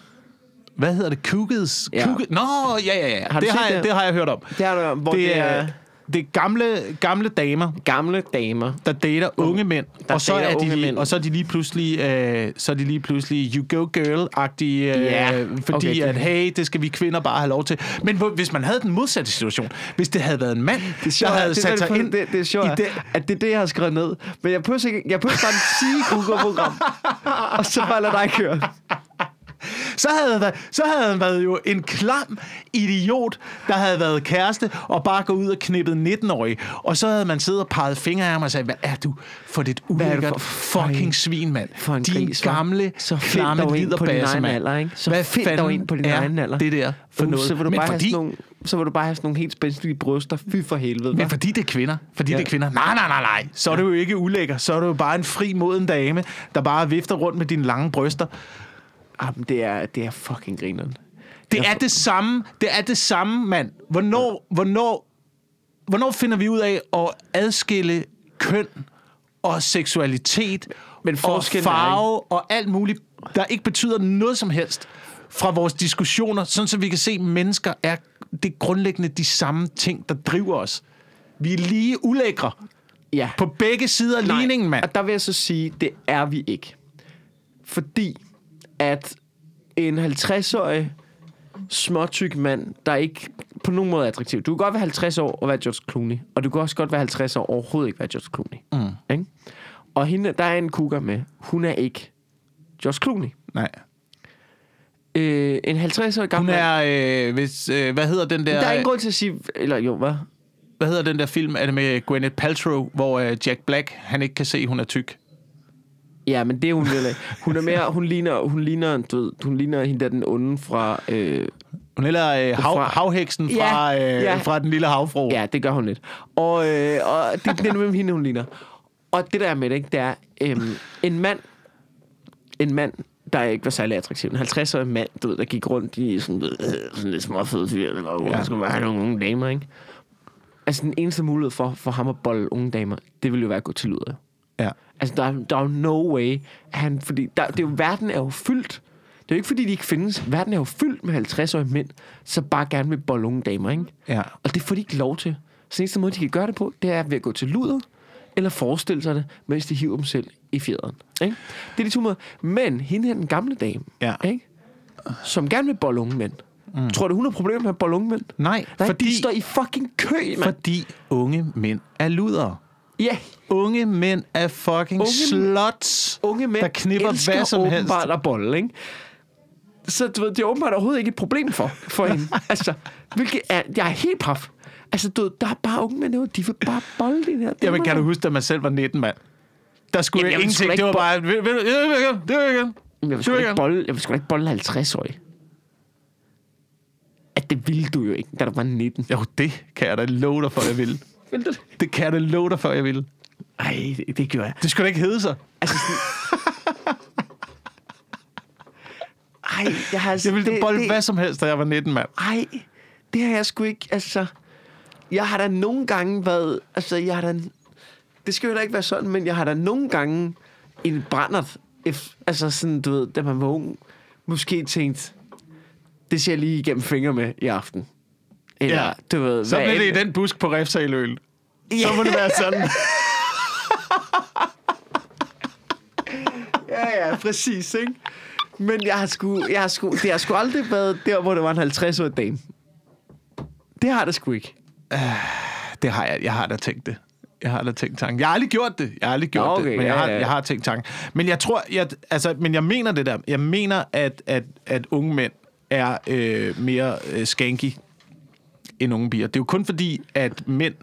Hvad hedder det? Cougars? Ja. Cougar? Nå, ja, ja, ja. Har du det, har jeg, det? det har jeg hørt om. Det er der, hvor det, Det er, er det er gamle, gamle damer, gamle damer, der dater unge mænd, Der og så, er de, mænd. og så er de lige pludselig, øh, så er de lige pludselig you go girl-agtige, øh, Ja, fordi okay, det- at hey, det skal vi kvinder bare have lov til. Men hvor- hvis man havde den modsatte situation, hvis det havde været en mand, der havde det, sat det, sig det, ind det, det er sjovt, i det, at det er det, jeg har skrevet ned. Men jeg prøver, ikke, jeg prøver bare at sige Google-program. og så bare lade dig køre. Så havde, han været, så havde han været jo en klam idiot, der havde været kæreste, og bare gået ud og knippet 19-årig. Og så havde man siddet og peget fingre af ham og sagt, hvad er du for dit er ulækkert for- fucking svin, mand. For en Din gris, gamle, Så klamme liderbasse, mand. alder, ikke? Så hvad find dog fanden ind på din egen alder. det der for Uh, noget? Så vil, du men, bare fordi, have nogle, så vil du bare have sådan nogle helt spændstige bryster. Fy for helvede, men hva'? fordi det er kvinder. Fordi Ja. det er kvinder. Nej, nej, nej, nej. Så er du jo ikke ulækker. Så er du jo bare en fri moden dame, der bare vifter rundt med dine lange bryster. Jamen, det er, det er fucking grineren. Det er det samme. Det er det samme, mand. Hvornår, hvornår, hvornår finder vi ud af at adskille køn og seksualitet Men og farve og alt muligt, der ikke betyder noget som helst fra vores diskussioner, sådan så vi kan se, at mennesker er det grundlæggende de samme ting, der driver os. Vi er lige ulækre Ja. på begge sider af ligningen, mand. Og der vil jeg så sige, det er vi ikke. Fordi at en 50-årig småtyk mand, der ikke på nogen måde er attraktiv. Du kan godt være 50 år og være George Clooney, og du kan også godt være 50 år og overhovedet ikke være George Clooney. Mm. Ikke? Og hende, der er en cougar med. Hun er ikke Josh Clooney. Nej. Øh, en 50 år Hun gammel mand. er, øh, hvis, øh, hvad hedder den der, Der er ingen grund til at sige... Eller jo, hvad? hvad hedder den der film, er det med Gwyneth Paltrow, hvor øh, Jack Black, han ikke kan se, hun er tyk? Ja, men det er hun vel ikke. Hun er mere... Hun ligner, hun ligner, du ved, hun ligner hende der den onde fra... Øh, Hun er øh, hav, Fra- havheksen Ja, fra, øh, ja. fra den lille havfru. Ja, det gør hun lidt. Og, øh, og det, det er nemlig hende, hun ligner. Og det der er med det, ikke, det er øhm, en mand, en mand, der ikke var særlig attraktiv. En 50-årig mand, du ved, der gik rundt i sådan, øh, sådan lidt småfed fyr, hvor Ja. ja. skulle bare have nogle unge damer, ikke? Altså, den eneste mulighed for, for ham at bolle unge damer, det ville jo være at gå til luder. Ja. Altså, der, er- der er jo no way, han, fordi der, det er jo, verden er jo fyldt. Det er jo ikke, fordi de ikke findes. Verden er jo fyldt med 50-årige mænd, så bare gerne vil bolle unge damer, ikke? ja. Og det får de ikke lov til. Så eneste måde, de kan gøre det på, det er ved at gå til luder, eller forestille sig det, mens de hiver dem selv i fjederen. Ikke? Det er de to måder. Men hende her, den gamle dame, Ja. ikke? som gerne vil bolle unge mænd. Mm. Tror du, hun har problemer med at bolle unge mænd? Nej, Nej, fordi, de står i fucking kø, mand. fordi unge mænd er luder. Ja, Unge mænd er fucking Unge sluts, unge mænd der knipper hvad som helst. åbenbart at bolle, ikke? Så du ved, det er åbenbart overhovedet ikke et problem for, for hende. Altså, hvilket er, jeg er helt paf. Altså, du ved, der er bare unge mænd de vil bare bolle det her. Jamen, kan du huske, da man selv var 19, mand? Der skulle Jamen, jeg da ingenting. ikke Det var bare... Det vil jeg gerne. Det vil jeg gerne. Jeg vil Det sgu jeg ikke bolle, jeg vil ikke bolle 50 år. At det ville du jo ikke, da du var 19. Jo, det kan jeg da love dig for, jeg vil. Vil du det? Det kan jeg da love dig for, jeg vil. Ej, det, det gjorde jeg. Det skulle da ikke hedde sig. Altså sådan... Ej, jeg har altså... Jeg ville det, bolle det, hvad som helst, da jeg var 19, mand. Ej, det har jeg sgu ikke, altså... Jeg har da nogle gange været... Altså, jeg har da... Det skal jo da ikke være sådan, men jeg har da nogle gange en brændert... If, altså sådan, du ved, da man var ung, måske tænkt, det ser jeg lige igennem fingre med i aften. Eller, Ja. du ved, Så blev det i den busk på Refsaløen. Så må det være sådan. Ja, ja, præcis, ikke? Men jeg har sgu, jeg har sgu, det har sgu aldrig været der, hvor det var en 50-årig dame. Det har det sgu ikke. Det har jeg. Jeg har da tænkt det. Jeg har da tænkt tanken. Jeg har aldrig gjort det. Jeg har aldrig gjort Nå, det, okay, men jeg ja, har, ja. jeg har tænkt tanken. Men jeg tror, jeg, altså, men jeg mener det der. Jeg mener, at, at, at unge mænd er øh, mere øh, skanky end unge piger. Det er jo kun fordi, at mænd,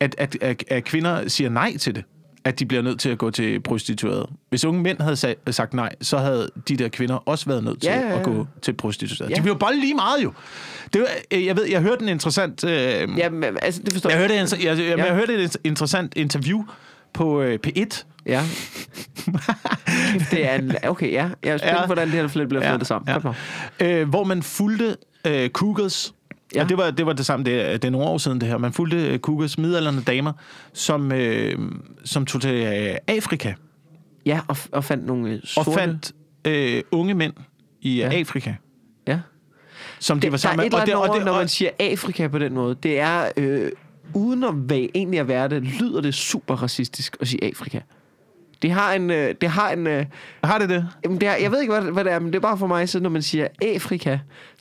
at, at, at, at kvinder siger nej til det, at de bliver nødt til at gå til prostituerede. Hvis unge mænd havde sa- sagt nej, så havde de der kvinder også været nødt til Ja, ja, ja. at gå til prostituerede. Ja. De jo bolle lige meget jo. Det øh, jeg ved, jeg hørte en interessant... Øh, Ja, men, altså, det forstår jeg hørte, en, jeg, jeg, Ja. jeg hørte et interessant interview på øh, P1. Ja. Det er en... Okay, ja. Jeg er spændt, Ja. ja. hvordan det her bliver flettet sammen. ja. Øh, hvor man fulgte øh, Cougars. Ja. Og det var, det var det samme, det, er- det er nogle år siden det her. Man fulgte øh, Cougars midalderne damer, som, øh, som tog til øh, Afrika Ja, og, og fandt nogle øh, og sorte... fandt øh, unge mænd i ja. Afrika, Ja. som de var Det, der er sammen et med. eller andet og over, det, når og, man siger Afrika på den måde. Det er... Øh, uden at være, egentlig at være det, lyder det super racistisk at sige Afrika. Det har en... Øh, det har en øh, har det det? Jamen, det er, jeg ved ikke, hvad, hvad det er, men det er bare for mig, så når man siger Afrika,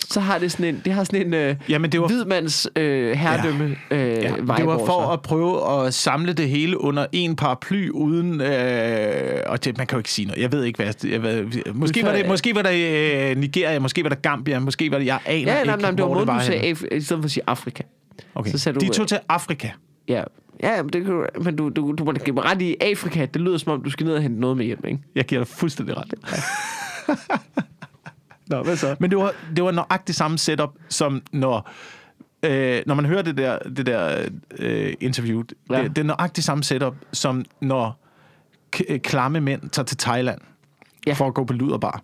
så har det sådan en, det har sådan en øh, Jamen, det var- hvidmands øh, herredømme ja. øh, Ja, vibe det var for sig. at prøve at samle det hele under en paraply uden øh, og det, man kan jo ikke sige noget. Jeg ved ikke hvad. Jeg, ved, måske var det måske var det øh, Nigeria, måske var det Gambia, måske var det jeg aner Ja, ikke nej, nej, det var måden, du sagde i stedet for at sige Afrika. Okay. så sagde De du, tog øh, til Afrika. Ja, ja men, det kan, du- men du, du, du må da give mig ret i Afrika. Det lyder som om, du skal ned og hente noget med hjem, ikke? Jeg giver dig fuldstændig ret. Nå, hvad så? Men det var, det var nøjagtigt samme setup, som når, øh, når man hører det der, det der øh, interview. Ja. Ja. Det, det er nøjagtigt samme setup, som når k- øh, klamme mænd tager til Thailand ja. Ja. for at gå på luderbar.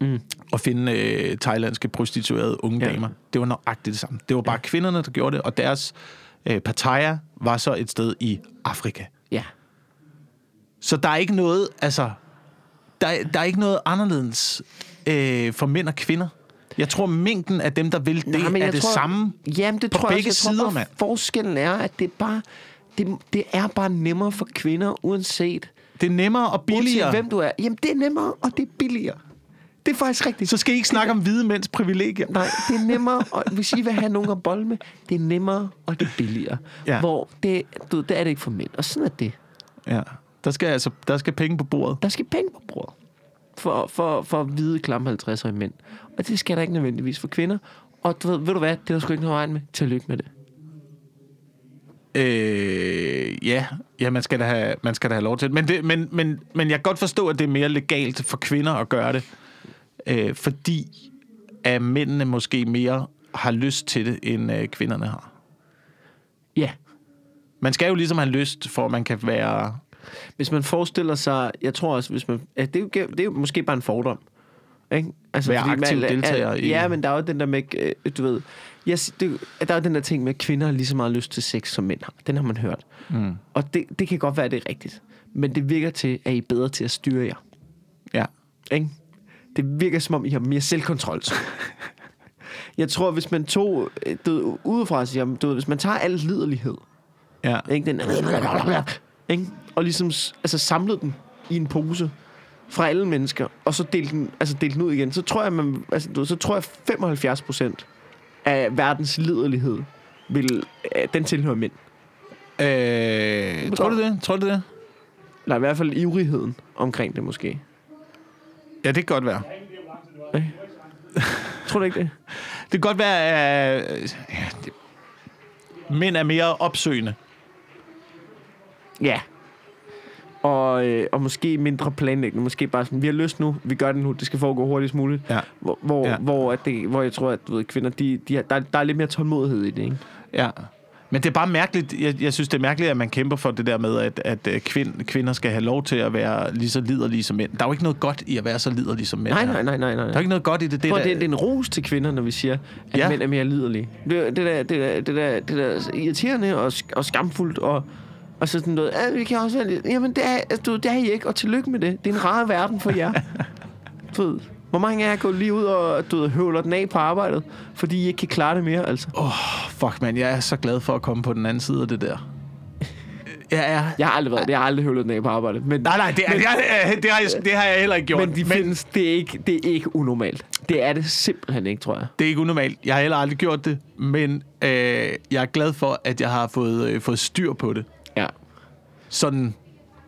Mm. og finde øh, thailandske prostituerede unge ja. Ja. damer. Det var nøjagtigt det samme. Det var bare ja. kvinderne, der gjorde det, og deres øh, Pattaya var så et sted i Afrika. Ja. Så der er ikke noget, altså, der, er- der er ikke noget anderledes øh, for mænd og kvinder. Jeg tror, mængden af dem, der vil det, Nej, er det tror, samme. Jamen, det på tror jeg begge også. Jeg sider, tror, bare, mand. Forskellen er, at det er bare... Det, det er bare nemmere for kvinder, uanset, Det er nemmere og uanset billigere. hvem du er. Jamen, det er nemmere, og det er billigere. Det er faktisk rigtigt. Så skal I ikke snakke om hvide mænds privilegier. Nej, det er nemmere, og hvis I vil have nogen at bolle med, det er nemmere, og det er billigere. Ja. Hvor det, du, det er det ikke for mænd, og sådan er det. Ja. Der skal altså der skal penge på bordet. Der skal penge på bordet for, for, for hvide, klamme 50'erige mænd. Og det skal der ikke nødvendigvis for kvinder. Og du ved, ved du hvad, det er der sgu ikke noget vejen med. Tillykke med det. Øh, ja, ja man, skal da have, man skal da have lov til det. Men, det, men, men, men jeg kan godt forstå, at det er mere legalt for kvinder at gøre det. Øh, fordi at mændene måske mere har lyst til det, end øh, kvinderne har. Ja. Man skal jo ligesom have lyst, for at man kan være... Hvis man forestiller sig, jeg tror også, hvis man, ja, det, er jo, det er jo måske bare en fordom. Ikke? Altså, Være aktiv deltager al- i- Ja, men der er jo den der med, øh, du ved, yes, det, der er jo den der ting med, at kvinder har lige så meget lyst til sex, som mænd har. Den har man hørt. Mm. Og det, det kan godt være, det er rigtigt. Men det virker til, at I er bedre til at styre jer. Ja. Ikke? Det virker som om, I har mere selvkontrol. jeg tror, hvis man tog, øh, du udefra siger, du hvis man tager al liderlighed, Ja. ikke? Den, ikke? og ligesom altså, samlede den i en pose fra alle mennesker, og så delte den, altså delte den ud igen, så tror jeg, man, altså, du så tror jeg 75 procent af verdens liderlighed vil, øh, den tilhører mænd. Øh, tror du det? Tror du det? Eller i hvert fald ivrigheden omkring det måske. Ja, det kan godt være. Ikke? Tror du ikke det? Det kan godt være, at øh, ja, det, mænd er mere opsøgende. Ja. Og, øh, og måske mindre planlæggende. Måske bare sådan, vi har lyst nu, vi gør det nu, det skal foregå hurtigst muligt. Ja. Hvor, hvor, Ja. ja. hvor, at det, hvor jeg tror, at du ved, kvinder, de, de har, der, der er lidt mere tålmodighed i det, ikke? Ja. Men det er bare mærkeligt. Jeg, jeg synes, det er mærkeligt, at man kæmper for det der med, at, at øh, kvind, kvinder skal have lov til at være lige så liderlige som mænd. Der er jo ikke noget godt i at være så liderlige som mænd. Nej, nej, nej, nej, nej. Der er ikke noget godt i det. Det, Prøv, er det, det er en ros til kvinder, når vi siger, at Ja. mænd er mere liderlige. Det, det, der, det, der, det, der, det der er irriterende og, og skamfuldt, og, og så sådan noget, vi kan også være lidt, jamen det er, altså, du, det er I ikke, og tillykke med det. Det er en rar verden for jer. ved, hvor mange af jer går lige ud og du ved, høvler den af på arbejdet, fordi I ikke kan klare det mere, altså. Fuck, man, jeg er så glad for at komme på den anden side af det der. Jeg er... Jeg har aldrig været. Jeg har aldrig høvlet den af på arbejdet. Men, Nej, nej, det, det, er, det, har jeg, det har jeg heller ikke gjort. men de findes, det er, ikke, det er ikke unormalt. Det er det simpelthen ikke, tror jeg. Det er ikke unormalt. Jeg har heller aldrig gjort det, men øh, jeg er glad for, at jeg har fået, øh, fået styr på det. Ja. Sådan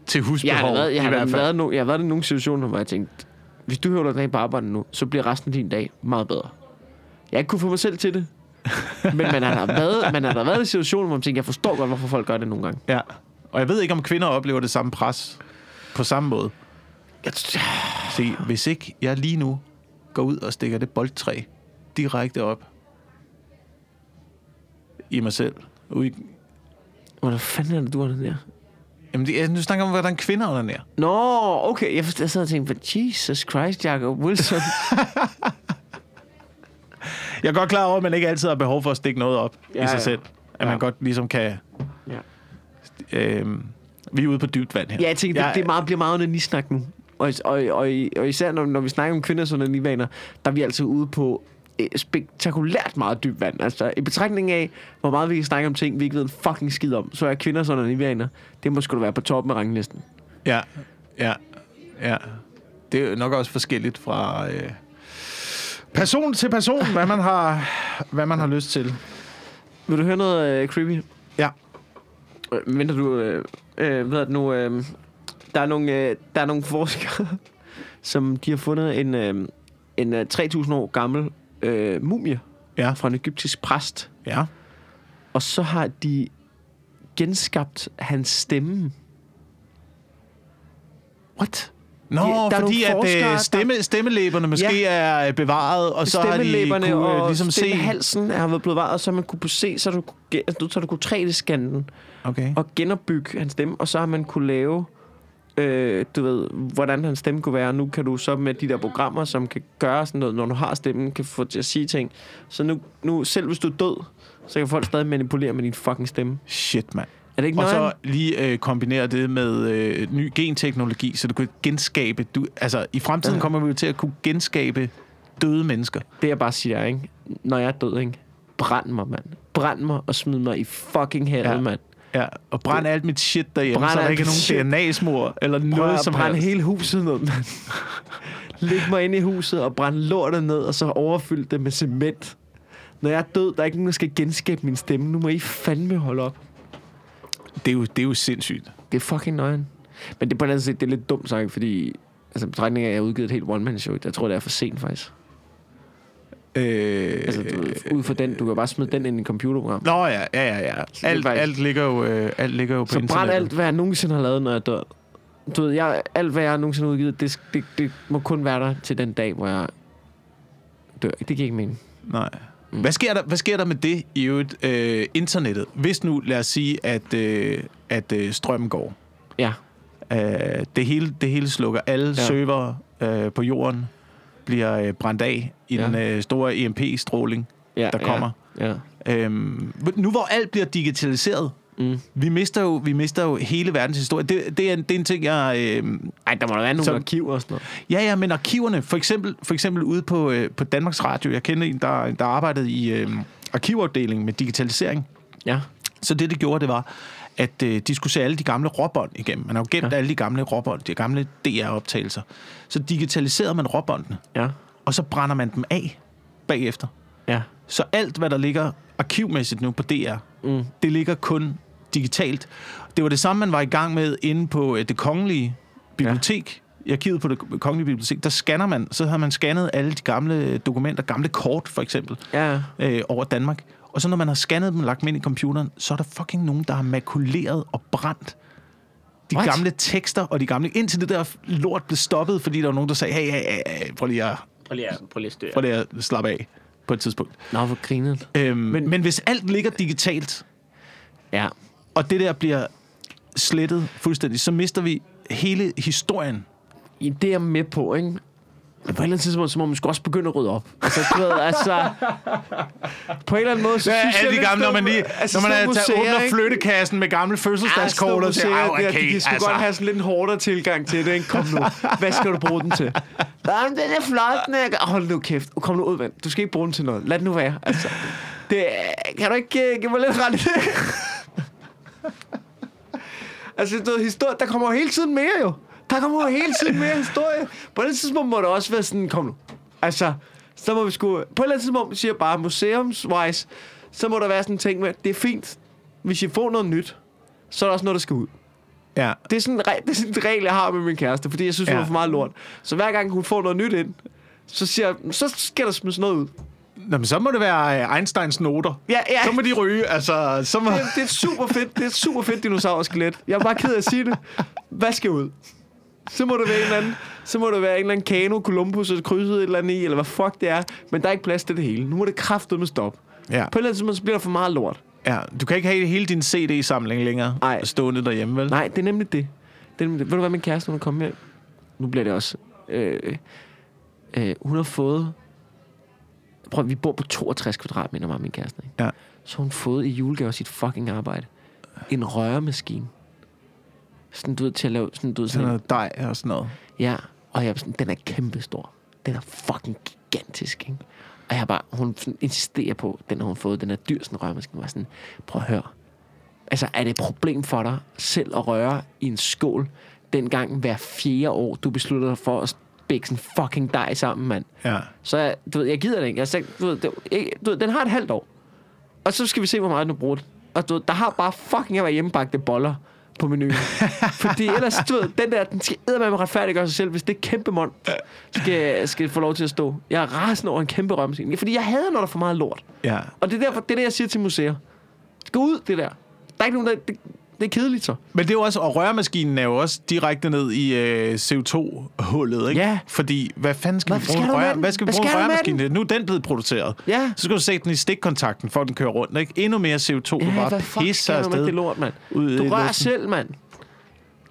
til Jeg husbehov har, da været, jeg, i har hvert fald. været, no, jeg har været i nogle situationer, hvor jeg tænkte, hvis du høvler af på arbejdet nu, så bliver resten af din dag meget bedre. Jeg ikke kunne få mig selv til det. Men man har da været, man har da været i situationer, hvor man tænker, jeg forstår godt, hvorfor folk gør det nogle gange. Ja. Og jeg ved ikke, om kvinder oplever det samme pres på samme måde. Jeg, Se, hvis ikke jeg lige nu går ud og stikker det boldtræ direkte op i mig selv. Ude i, hvordan fanden er det, du har den der? Jamen, det, jeg, nu snakker om, hvordan kvinder er der. Nå, okay. Jeg, jeg sad og tænkte, Jesus Christ, Jacob Wilson. Jeg er godt klar over, at man ikke altid har behov for at stikke noget op ja, i sig ja. selv. At man Ja. godt ligesom kan... Ja. Øhm, vi er ude på dybt vand her. Ja, jeg tænker, det, det er meget, bliver meget under snak nu. Og, og, og, og især når, når vi snakker om kvinders onanivaner, der er vi altid ude på spektakulært meget dybt vand. Altså, i betragtning af, hvor meget vi kan snakke om ting, vi ikke ved en fucking skid om, så er kvinders onanivaner, det må da være på toppen af ranglisten. Ja, ja, ja. Det er nok også forskelligt fra øh, person til person, hvad man har, hvad man har lyst til. Vil du høre noget øh, creepy? Ja. Øh, Mindre du... Øh, øh, ved du nu... Øh, der, er nogle, øh, der er nogle forskere, som de har fundet en, øh, en øh, 3.000 år gammel øh, mumie Ja. fra en egyptisk præst. Ja. Og så har de genskabt hans stemme. What? Nå, Ja, der er fordi nogle at forskere, øh, der- stemme, stemmelæberne måske Ja. er øh, bevaret, og så har de kunne, øh, og ligesom se... stemmehalsen har været blevet bevaret, så man kunne se, så du, altså, så du kunne 3D-scanne den Okay. og genopbygge hans stemme, og så har man kunne lave, øh, du ved, hvordan hans stemme kunne være. Nu kan du så med de der programmer, som kan gøre sådan noget, når du har stemmen, kan få til at sige ting. Så nu, nu selv hvis du er død, så kan folk stadig manipulere med din fucking stemme. Shit, mand. Er det ikke Og så lige øh, kombinere det med øh, ny genteknologi, så du kan genskabe... Du, altså, i fremtiden Ja. kommer vi jo til at kunne genskabe døde mennesker. Det jeg bare siger, ikke? Når jeg er død, ikke? Brænd mig, mand. Brænd mig og smid mig i fucking Ja. ja. mand. Ja, og brænd alt mit shit derhjemme, Brænd så der ikke er nogen DNA-smor eller Prøv noget som brænde helst. hele huset ned, mand. Læg mig ind i huset og brænd lortet ned, og så overfyld det med cement. Når jeg er død, der er ikke nogen, der skal genskabe min stemme. Nu må I fandme holde op. Det er jo, det er jo sindssygt. Det er fucking nøgen. Men det er på den anden side, det er lidt dumt sagt, fordi... Altså, betragtning af, at jeg har udgivet et helt one-man-show. Jeg tror, det er for sent, faktisk. Øh, Altså, du, ud fra den, du kan bare smide den ind i et computerprogram. Nå ja, ja, ja, ja. Alt, faktisk- alt, ligger jo, øh, alt ligger jo på Så brænd internettet. alt, hvad jeg nogensinde har lavet, når jeg dør. Du ved, jeg, alt, hvad jeg nogensinde har udgivet, det, det, det må kun være der til den dag, hvor jeg dør. Det giver ikke mening. Nej. Hvad sker, der, hvad sker der med det i øvrigt, øh, internettet? Hvis nu, lad os sige, at, øh, at øh, strømmen går. Ja, Øh, det, hele, det hele slukker. Alle ja. Ja. server øh, på jorden bliver øh, brændt af i Ja. den øh, store EMP-stråling, ja der kommer. Ja, ja. Øhm, nu hvor alt bliver digitaliseret, Mm. vi mister jo, vi mister jo hele verdens historie. Det, det, er, en- det er en ting, jeg... Øh, Ej, der må der være nogle Så- arkiver og sådan noget. ja, ja, men arkiverne, for eksempel, for eksempel ude på, øh, på Danmarks Radio, jeg kender en, der, der arbejdede i øh, arkivafdelingen med digitalisering. Ja. Så det, det gjorde, det var, at øh, de skulle se alle de gamle råbånd igennem. Man har jo gemt ja. Alle de gamle råbånd, de gamle DR-optagelser. Så digitaliserede man råbåndene, Ja. og så brænder man dem af bagefter. Ja. Så alt, hvad der ligger arkivmæssigt nu på DR, Mm. det ligger kun digitalt. Det var det samme, man var i gang med inde på øh, det kongelige bibliotek. Ja. I arkivet på det kongelige bibliotek, der scanner man, så har man scannet alle de gamle dokumenter, gamle kort for eksempel, Ja. øh, over Danmark. Og så når man har scannet dem og lagt dem ind i computeren, så er der fucking nogen, der har makuleret og brændt de What? gamle tekster og de gamle... Indtil det der lort blev stoppet, fordi der var nogen, der sagde, hey, hey, hey, prøv lige at, Prøv lige at, prøv lige at prøv lige at slappe af på et tidspunkt. Nå, hvor grinet. Øhm, men, men hvis alt ligger digitalt, Ja. og det der bliver slettet fuldstændig, så mister vi hele historien. I det er jeg med på, ikke? På et eller andet tidspunkt, så må man sgu også begynde at rydde op. Altså, du ved, altså... På en eller anden måde, så Ja, synes jeg alle de lidt, gamle, når man sådan- lige, altså, når man er, museer, åbner ikke? flyttekassen med gamle fødselsdagskort og Altså, siger, museer, "Ah, der, okay, de kan sgu altså. godt have sådan lidt en hårdere tilgang til det, ikke? Kom nu. Hvad skal du bruge den til? Jamen, den er flot, er... Hold nu kæft. Kom nu ud, mand. Du skal ikke bruge den til noget. Lad den nu være. Altså, det, kan du ikke uh, give mig lidt ret i det? altså, du ved, historie, der kommer jo hele tiden mere, jo. Der kommer jo hele tiden mere historie. På et tidspunkt må det også være sådan, kom nu. Altså, så må vi sgu... På et eller andet tidspunkt siger jeg bare, museumswise, så må der være sådan en ting med, det er fint, hvis I får noget nyt, så er der også noget, der skal ud. Ja. Det er sådan en, det er sådan en regel, jeg har med min kæreste, fordi jeg synes, hun Ja. er for meget lort. Så hver gang hun får noget nyt ind, så siger jeg, så skal der smides noget ud. Nå, men så må det være øh, Einsteins noter. Ja, ja. Så må de ryge, altså... Så må... Det, det er super fedt, det er super fedt dinosaurskelet. Jeg er bare ked af at sige det. Hvad skal ud? Så må det være en eller anden, så må det være en eller anden kano, Columbus og krydset et eller andet i, eller hvad fuck det er. Men der er ikke plads til det hele. Nu må det kraftedeme stoppe. Ja. På et eller andet tidspunkt, så bliver der for meget lort. ja. Du kan ikke have hele din CD-samling længere Ej. stående derhjemme, vel? Nej, det er nemlig det. det, er nemlig det. Ved du hvad, min kæreste, hun kommet med? Nu bliver det også... Øh, øh, hun har fået... Prøv, vi bor på 62 kvadratmeter, mig min kæreste. Ikke? Ja. Så hun fået i julegave sit fucking arbejde. En røremaskine. Sådan, du ved, til at lave... Sådan, du ved, Sådan sådan, noget dej og sådan noget. Ja, og jeg sådan, den er kæmpestor. Den er fucking gigantisk, ikke? Og jeg bare, hun sådan insisterer på, den har hun fået, den er dyr, sådan. Jeg var sådan, prøv at høre. Altså, er det et problem for dig selv at røre i en skål, dengang hver fjerde år, du beslutter dig for at spække sådan fucking dej sammen, mand? Ja. Så jeg, du ved, jeg gider det ikke. Jeg sagde, du ved, det, ikke, du ved, den har et halvt år. Og så skal vi se, hvor meget den bruger det. Og du ved, der har bare fucking at være hjemmebagte boller på menuen. Fordi ellers, du ved, den der, den skal med retfærdiggøre sig selv, hvis det er kæmpe mond, skal, skal få lov til at stå. Jeg er rasende over en kæmpe rømmeskin. Fordi jeg hader, når der er for meget lort. Ja. Og det er derfor, det er det, jeg siger til museer. Skal ud, det der. Der er ikke nogen, der, det, det er kedeligt så. Men det er jo også, og røremaskinen er jo også direkte ned i øh, CO2-hullet, ikke? Ja. Fordi, hvad fanden skal Hvad vi skal bruge du rør? den? Hvad skal vi Hvad bruge skal du med røremaskine til? Nu er den blevet produceret. Ja. Så skal du sætte den i stikkontakten, for at den kører rundt, ikke? Endnu mere CO2, du Ja, bare hvad pisser skal du med afsted. det lort, mand? ud Du rører luften. selv, mand.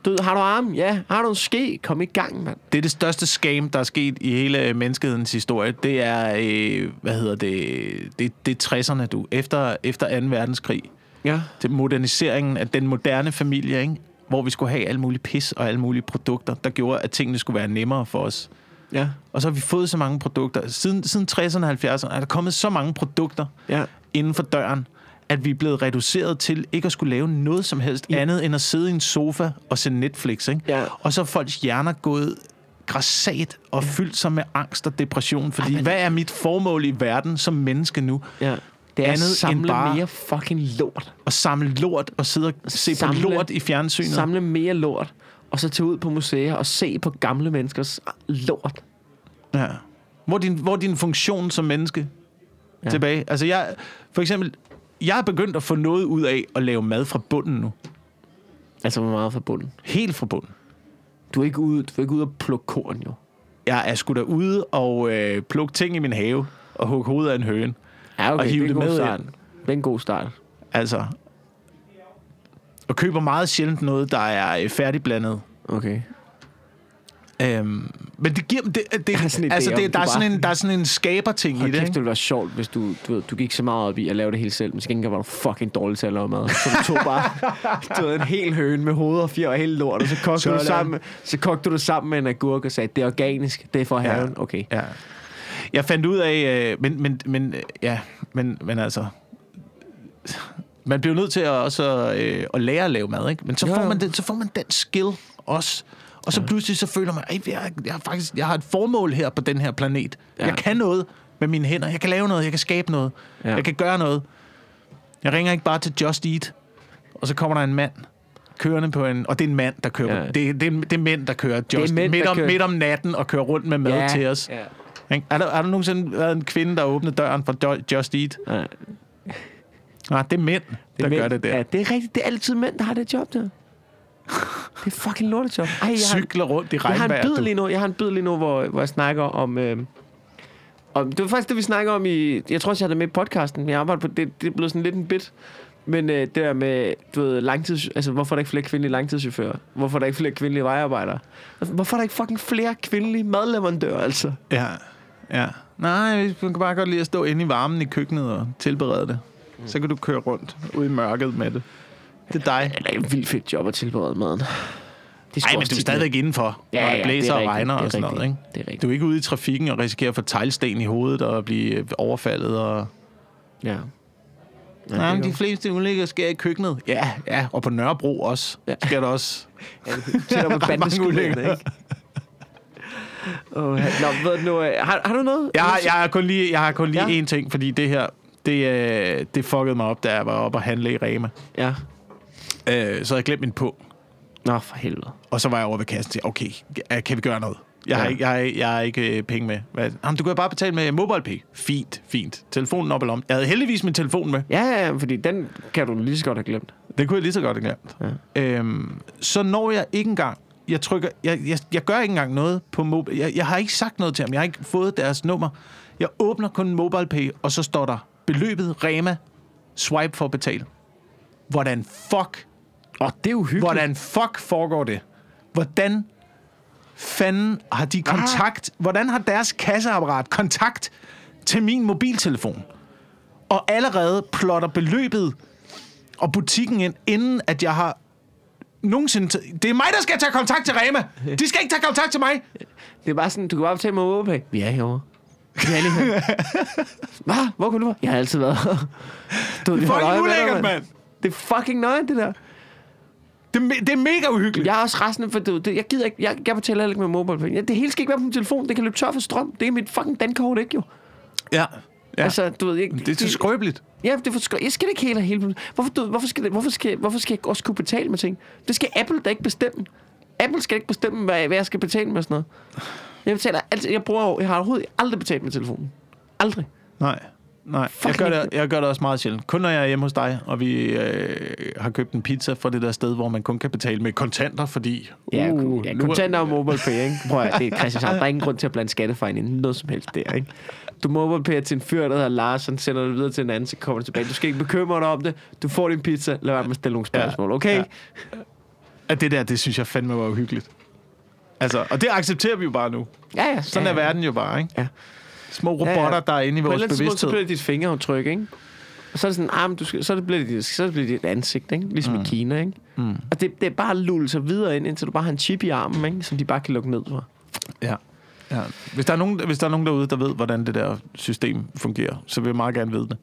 Du, har du arme? Ja. Har du en ske? Kom i gang, mand. Det er det største scam, der er sket i hele menneskehedens historie. Det er, øh, hvad hedder det, det, det er 60'erne, du. Efter, efter 2. verdenskrig. Ja. Til moderniseringen af den moderne familie, ikke? Hvor vi skulle have alle mulige pis og alle mulige produkter, der gjorde, at tingene skulle være nemmere for os. Ja. Og så har vi fået så mange produkter. Siden, siden 60'erne og 70'erne er der kommet så mange produkter Ja. inden for døren, at vi er blevet reduceret til ikke at skulle lave noget som helst ja. andet end at sidde i en sofa og se Netflix. Ikke? Ja. Og så er folks hjerner gået græsat og ja. fyldt sig med angst og depression. Fordi Ej, men- hvad er mit formål i verden som menneske nu? Ja. Det er Andet at end samle bare- mere fucking lort. At samle lort og sidde og se Samle- på lort i fjernsynet? Samle mere lort. og så tage ud på museer og se på gamle menneskers lort. Ja. Hvor din, hvor din funktion som menneske ja. tilbage? Altså jeg, for eksempel, jeg er begyndt at få noget ud af at lave mad fra bunden nu. Altså, hvor meget fra bunden. Helt fra bunden. Du er ikke ude, du er ikke ude at plukke korn, jo. Jeg er sgu da ude og øh, plukke ting i min have og hugge hovedet af en høne. Ja, okay, Og hive det en det god med start. Det er en god start. Altså, og køber meget sjældent noget, der er øh, færdigblandet. Okay. Øhm, men det giver det, det, altså idé om, det, der, du er sådan bare- en, der er sådan en skaberting i det, kæft, ikke? det ville være sjovt, hvis du, du, ved, du gik så meget op i at lave det hele selv, men til gengæld var du fucking dårlig til at lave mad. Så du tog bare du ved, en hel høne med hoved og fjer og hele lort, og så kogte, du Sådan. det sammen, så kogte du det sammen med en agurk og sagde, det er organisk, det er for Ja. haven. Okay. Ja. Jeg fandt ud af, øh, men, men, men, øh, ja, men, men altså, man bliver nødt til at, også, øh, at lære at lave mad, ikke? Men så Jo, får, man den, så får man den skill også. Og så pludselig så føler man, at jeg, jeg, har faktisk, jeg har et formål her på den her planet. Ja. Jeg kan noget med mine hænder. Jeg kan lave noget. Jeg kan skabe noget. Ja. Jeg kan gøre noget. Jeg ringer ikke bare til Just Eat, og så kommer der en mand kørende på en... Og det er en mand, der kører... Ja. Ja. Det, det, er, det er mænd, der kører Just mænd, midt, om, kører- midt om natten og kører rundt med mad ja. til os. Ja. Ikke? Er der, er der nogensinde været en kvinde, der åbner døren for Just Eat? Ja. Nej, det er mænd, der er gør mænd. det der. Ja, det er rigtigt. Det er altid mænd, der har det job der. Det er fucking lortejob. Ej, jeg har, Cykler rundt i jeg har regnvejr. en bid lige nu, jeg har en bid lige nu hvor, hvor jeg snakker om... Øh, om det var faktisk det, vi snakker om i... Jeg tror også, jeg havde det med i podcasten. Jeg arbejder på det. Det er blevet sådan lidt en bit. Men øh, det der med, du ved, langtids... Altså, hvorfor er der ikke flere kvindelige langtidschauffører? Hvorfor er der ikke flere kvindelige vejarbejdere? Altså, Hvorfor er der ikke fucking flere kvindelige madleverandører, altså? Ja, ja. Nej, man kan bare godt lide at stå inde i varmen i køkkenet og tilberede det. Så kan du køre rundt ude i mørket med det. Det er dig. Det er et vildt fedt job at tilberede maden. Det Nej, men du er stadigvæk indenfor, Ja, når ja, det blæser det er og regner og sådan det er noget. Ikke? det er rigtigt. Du er ikke ude i trafikken og risikerer at få teglsten i hovedet og blive øh, overfaldet. Og... Ja. Ja, Nej, men det de er fleste ulykker sker i køkkenet. Ja, ja, og på Nørrebro også. Ja. Ja. Sker der også. På Ret mange bandeskyderne, ulykker. ikke? Oh, nå, ved nu, øh, har, har du noget? Jeg har, jeg har kun lige, jeg har kun lige Ja. én ting, fordi det her, det, øh, det fuckede mig op, da jeg var oppe og handle i Rema. Ja. Øh, så jeg glemt min på. Nå, for helvede. Og så var jeg over ved kassen og tænkte, okay, ja, kan vi gøre noget? Jeg har, Ja. ikke, jeg har, jeg har ikke øh, penge med. Hvad? Jamen, du kan bare betale med MobilePay. Fint, fint. Telefonen op eller om. Jeg havde heldigvis min telefon med. Ja, ja, ja, fordi den kan du lige så godt have glemt. Det kunne jeg lige så godt have glemt. Ja. Øhm, så når jeg ikke engang... Jeg, trykker, jeg, jeg, jeg gør ikke engang noget på mobil. Jeg, jeg har ikke sagt noget til ham. Jeg har ikke fået deres nummer. Jeg åbner kun MobilePay, og så står der beløbet Rema swipe for at betale. Hvordan fuck, Åh, oh, det er uhyggeligt. hvordan fuck foregår det? Hvordan fanden har de kontakt? Hvordan har deres kasseapparat kontakt til min mobiltelefon? Og allerede plotter beløbet og butikken ind, inden at jeg har nogensinde... T- det er mig, der skal tage kontakt til Rema. De skal ikke tage kontakt til mig. Det er bare sådan, du kan bare betale med MobilePay. Vi er herovre. Vi er lige her. Hvad? Hvor kunne du være? Jeg har altid været her. Du, det fucking ulækkert, mand. Det er fucking nøje, det der. Det, er me- det er mega uhyggeligt. Jeg er også resten for det, jeg gider ikke, jeg, jeg betaler heller ikke med MobilePay. Ja, det hele skal ikke være på min telefon. Det kan løbe tør for strøm. Det er mit fucking dankort, ikke jo? Ja. Ja. Altså, du ved, jeg, det er så skrøbeligt. Ja, det er for Jeg skal ikke helt have hele... Hvorfor, du, hvorfor, skal hvorfor, skal, hvorfor skal jeg også kunne betale med ting? Det skal Apple da ikke bestemme. Apple skal ikke bestemme, hvad, hvad jeg skal betale med sådan noget. Jeg betaler altid... Jeg, bruger, jeg har overhovedet aldrig betalt med telefonen. Aldrig. Nej. Nej, jeg gør, det, jeg gør det også meget sjældent. Kun når jeg er hjemme hos dig, og vi øh, har købt en pizza fra det der sted, hvor man kun kan betale med kontanter, fordi... Ja, uh, ja er- kontanter og MobilePay, ikke? Prøv at, det er Christian Der er ingen grund til at blande skattefejl ind noget som helst der, ikke? Du MobilePay til en fyr, der hedder Lars, han sender det videre til en anden, så kommer det tilbage. Du skal ikke bekymre dig om det. Du får din pizza. Lad være med at stille nogle spørgsmål, okay? Ja. At det der, det synes jeg fandme var uhyggeligt. Altså, og det accepterer vi jo bare nu. Ja, ja. Sådan ja, er verden jo bare, ikke? Ja. Små robotter, Ja, ja, der er inde i På et vores eller andet tidspunkt, så bevidsthed. bliver det dit fingeraftryk, ikke? Og så er det sådan, ah, men du skal, så, er det bliver det, dit- så er det bliver det dit ansigt, ikke? Ligesom mm. i Kina, ikke? Mm. Og det, det er bare at lulle sig videre ind, indtil du bare har en chip i armen, ikke? Som de bare kan lukke ned for. Ja. ja. Hvis, der er nogen, hvis der er nogen derude, der ved, hvordan det der system fungerer, så vil jeg meget gerne vide det.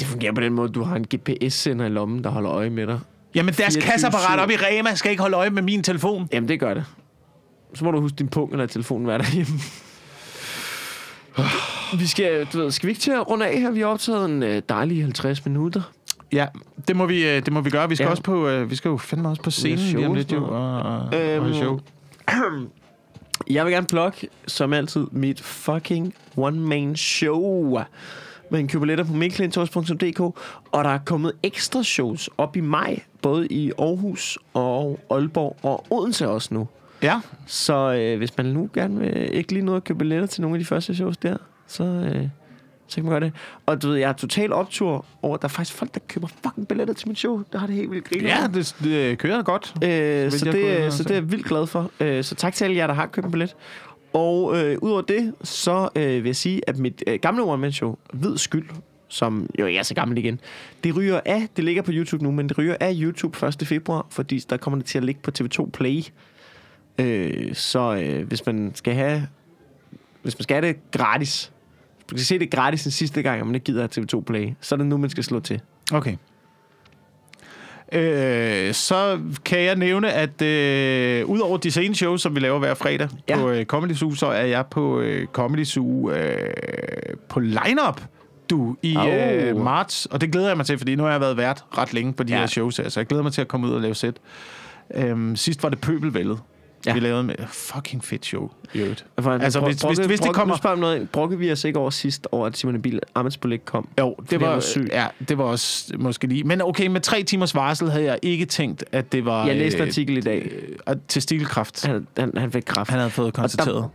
Det fungerer på den måde, du har en GPS-sender i lommen, der holder øje med dig. Jamen, deres 24/7. kasseapparat op i Rema skal ikke holde øje med min telefon. Jamen, det gør det. Så må du huske din punkt eller telefonen være derhjemme. Vi skal, du ved, skal vi ikke til at runde af her? Vi har optaget en øh, dejlig 50 minutter. Ja, det må vi, øh, det må vi gøre. Vi skal, Ja. også på, øh, vi skal jo fandme også på scenen show lige om og lidt, jo. Og, og, og Øhm, have show. Jeg vil gerne plukke, som altid, mit fucking one-man show. Man kan købe billetter på minklintos.dk, og der er kommet ekstra shows op i maj, både i Aarhus og Aalborg og Odense også nu. Ja, Så øh, hvis man nu gerne vil ikke lige nå at købe billetter til nogle af de første shows der, så, øh, så kan man gøre det. Og du ved, jeg er totalt optur over, at der er faktisk folk, der køber fucking billetter til mit show. Der har det helt vildt griner. ja det, det kører godt. Øh, jeg så, det, og så det er jeg vildt glad for. Øh, så tak til alle jer, der har købt en billet. Og øh, udover det, så øh, vil jeg sige, at mit øh, gamle one-man-show, Hvid Skyld, som jo ikke er så gammel igen, det ryger af, det ligger på YouTube nu, men det ryger af YouTube 1. februar, fordi der kommer det til at ligge på TV2 Play. Øh, så øh, hvis man skal have hvis man skal have det gratis, hvis man skal se det gratis den sidste gang, og man ikke gider have TV2 Play, så er det nu, man skal slå til. Okay. Øh, så kan jeg nævne, at øh, udover de sene shows, som vi laver hver fredag Ja. på øh, Comedy Zoo, så er jeg på øh, Comedy Zoo øh, på lineup du i Au. øh, marts, og det glæder jeg mig til, fordi nu har jeg været vært ret længe på de Ja. her shows her, så jeg glæder mig til at komme ud og lave sæt. Øhm, sidst var det Pøbelvældet. Ja. Vi lavede med fucking fedt show i øvrigt. Altså, Altså, hvis- hvis- hvis det kommer- om noget. Brokke vi os ikke over sidst, over at Simon Emil Amitsbøl ikke kom? Jo, det var, var syg. ja, det var også måske lige. Men okay, med tre timers varsel havde jeg ikke tænkt, at det var... Jeg læste en øh, artikel i dag. øh, testikkelkræft. Han, han, han fik kræft. Han havde fået konstateret.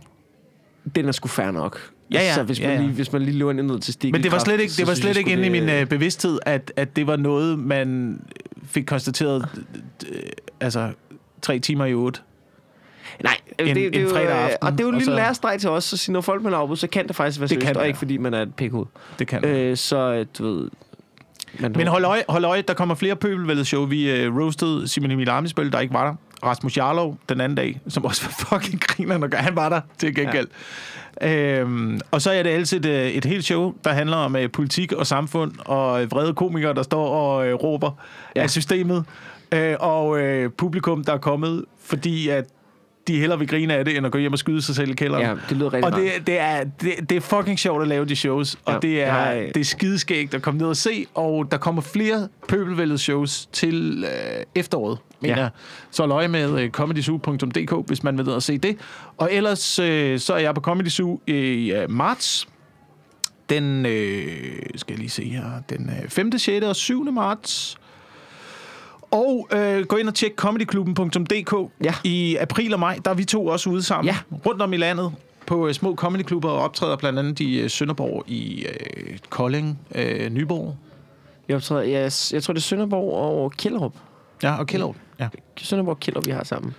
Den er sgu fair nok. Ja, ja, Så hvis man, ja, ja. Lige, hvis man lige løber noget til stikkel Men det var slet ikke, det var slet ikke inde i min øh, bevidsthed, at, at det var noget, man fik konstateret øh, altså tre timer i otte. Nej, en- det, det, en jo, fredag øh, aften, Og det er jo en og lille så- lærestreg til os, så sige, når folk man afbud, så kan det faktisk være Det seriøst, og ikke fordi man er et pikhoved. Det kan øh, Øh, så øh, du ved... Man Men hold øje, hold øje, der kommer flere pøbelvældet show. Vi øh, roastede Simon Emil Amitsbøl, der ikke var der. Rasmus Jarlov den anden dag, som også var fucking griner, når han var der til gengæld. Ja. Øhm, og så er det altid et, øh, et helt show, der handler om øh, politik og samfund, og øh, vrede komikere, der står og øh, råber ja. af systemet. Øh, og øh, publikum, der er kommet, fordi at de hellere vil grine af det, end at gå hjem og skyde sig selv i kælderen. Ja, det lyder rigtig Og det, det, er, det, det er fucking sjovt at lave de shows, og Ja, det er, jeg- det er skideskægt at komme ned og se, og der kommer flere pøbelvældet shows til øh, efteråret, mener Ja. jeg. Så hold øje med øh, comedyzoo.dk, hvis man vil ned og se det. Og ellers øh, så er jeg på Comedy Zoo i øh, marts. Den, øh, skal jeg lige se her, den øh, 5., 6. og 7. marts. Og øh, gå ind og tjek comedyklubben.dk. Ja. I april og maj, der er vi to også ude sammen. Ja. Rundt om i landet på øh, små comedyklubber og optræder blandt andet i øh, Sønderborg, i øh, Kolding, øh, Nyborg. Jeg, optræder, jeg, jeg tror, det er Sønderborg og Kjellerup. Ja, og Kjellerup. Ja. Sønderborg og Kjellerup, vi har sammen.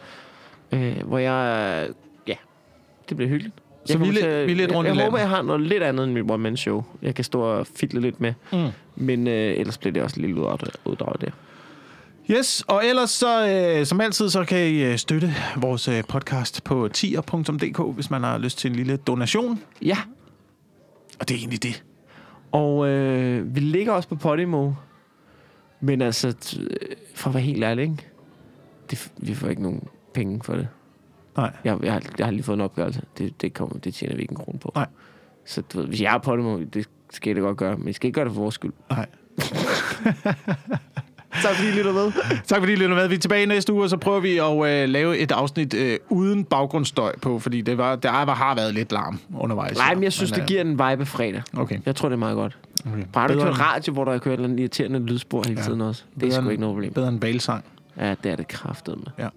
Øh, hvor jeg... Ja, det bliver hyggeligt. Så Jeg vi lidt- vi er lidt jeg, rundt i jeg, jeg håber, landet. jeg har noget lidt andet end mit one man show. Jeg kan stå og fidle lidt med. Mm. Men øh, ellers bliver det også lidt uddraget, uddraget der. Yes, og ellers så, øh, som altid, så kan I øh, støtte vores øh, podcast på tier.dk, hvis man har lyst til en lille donation. Ja, Og det er egentlig det. og øh, vi ligger også på Podimo. Men altså, t- øh, for at være helt ærlig, ikke? Det, vi får ikke nogen penge for det. Nej. Jeg, jeg, har, jeg har lige fået en opgørelse. Det, det, kommer, det tjener vi ikke en krone på. Nej. Så du ved, hvis jeg er på det, det skal jeg da godt gøre. Men jeg skal ikke gøre det for vores skyld. Nej. Tak fordi I lytter med. Tak fordi I lytter med. Vi er tilbage næste uge, og så prøver vi at øh, lave et afsnit øh, uden baggrundsstøj på, fordi det var, der har været lidt larm undervejs. Nej, men jeg synes, det øh, giver en vibe fredag. Okay. Jeg tror, det er meget godt. okay. Bare du kører radio, hvor der er kørt andet irriterende lydspor hele Ja. tiden også. Det er bedre sgu ikke noget problem. Bedre end valsang. Ja, det er det kraftet med. Ja.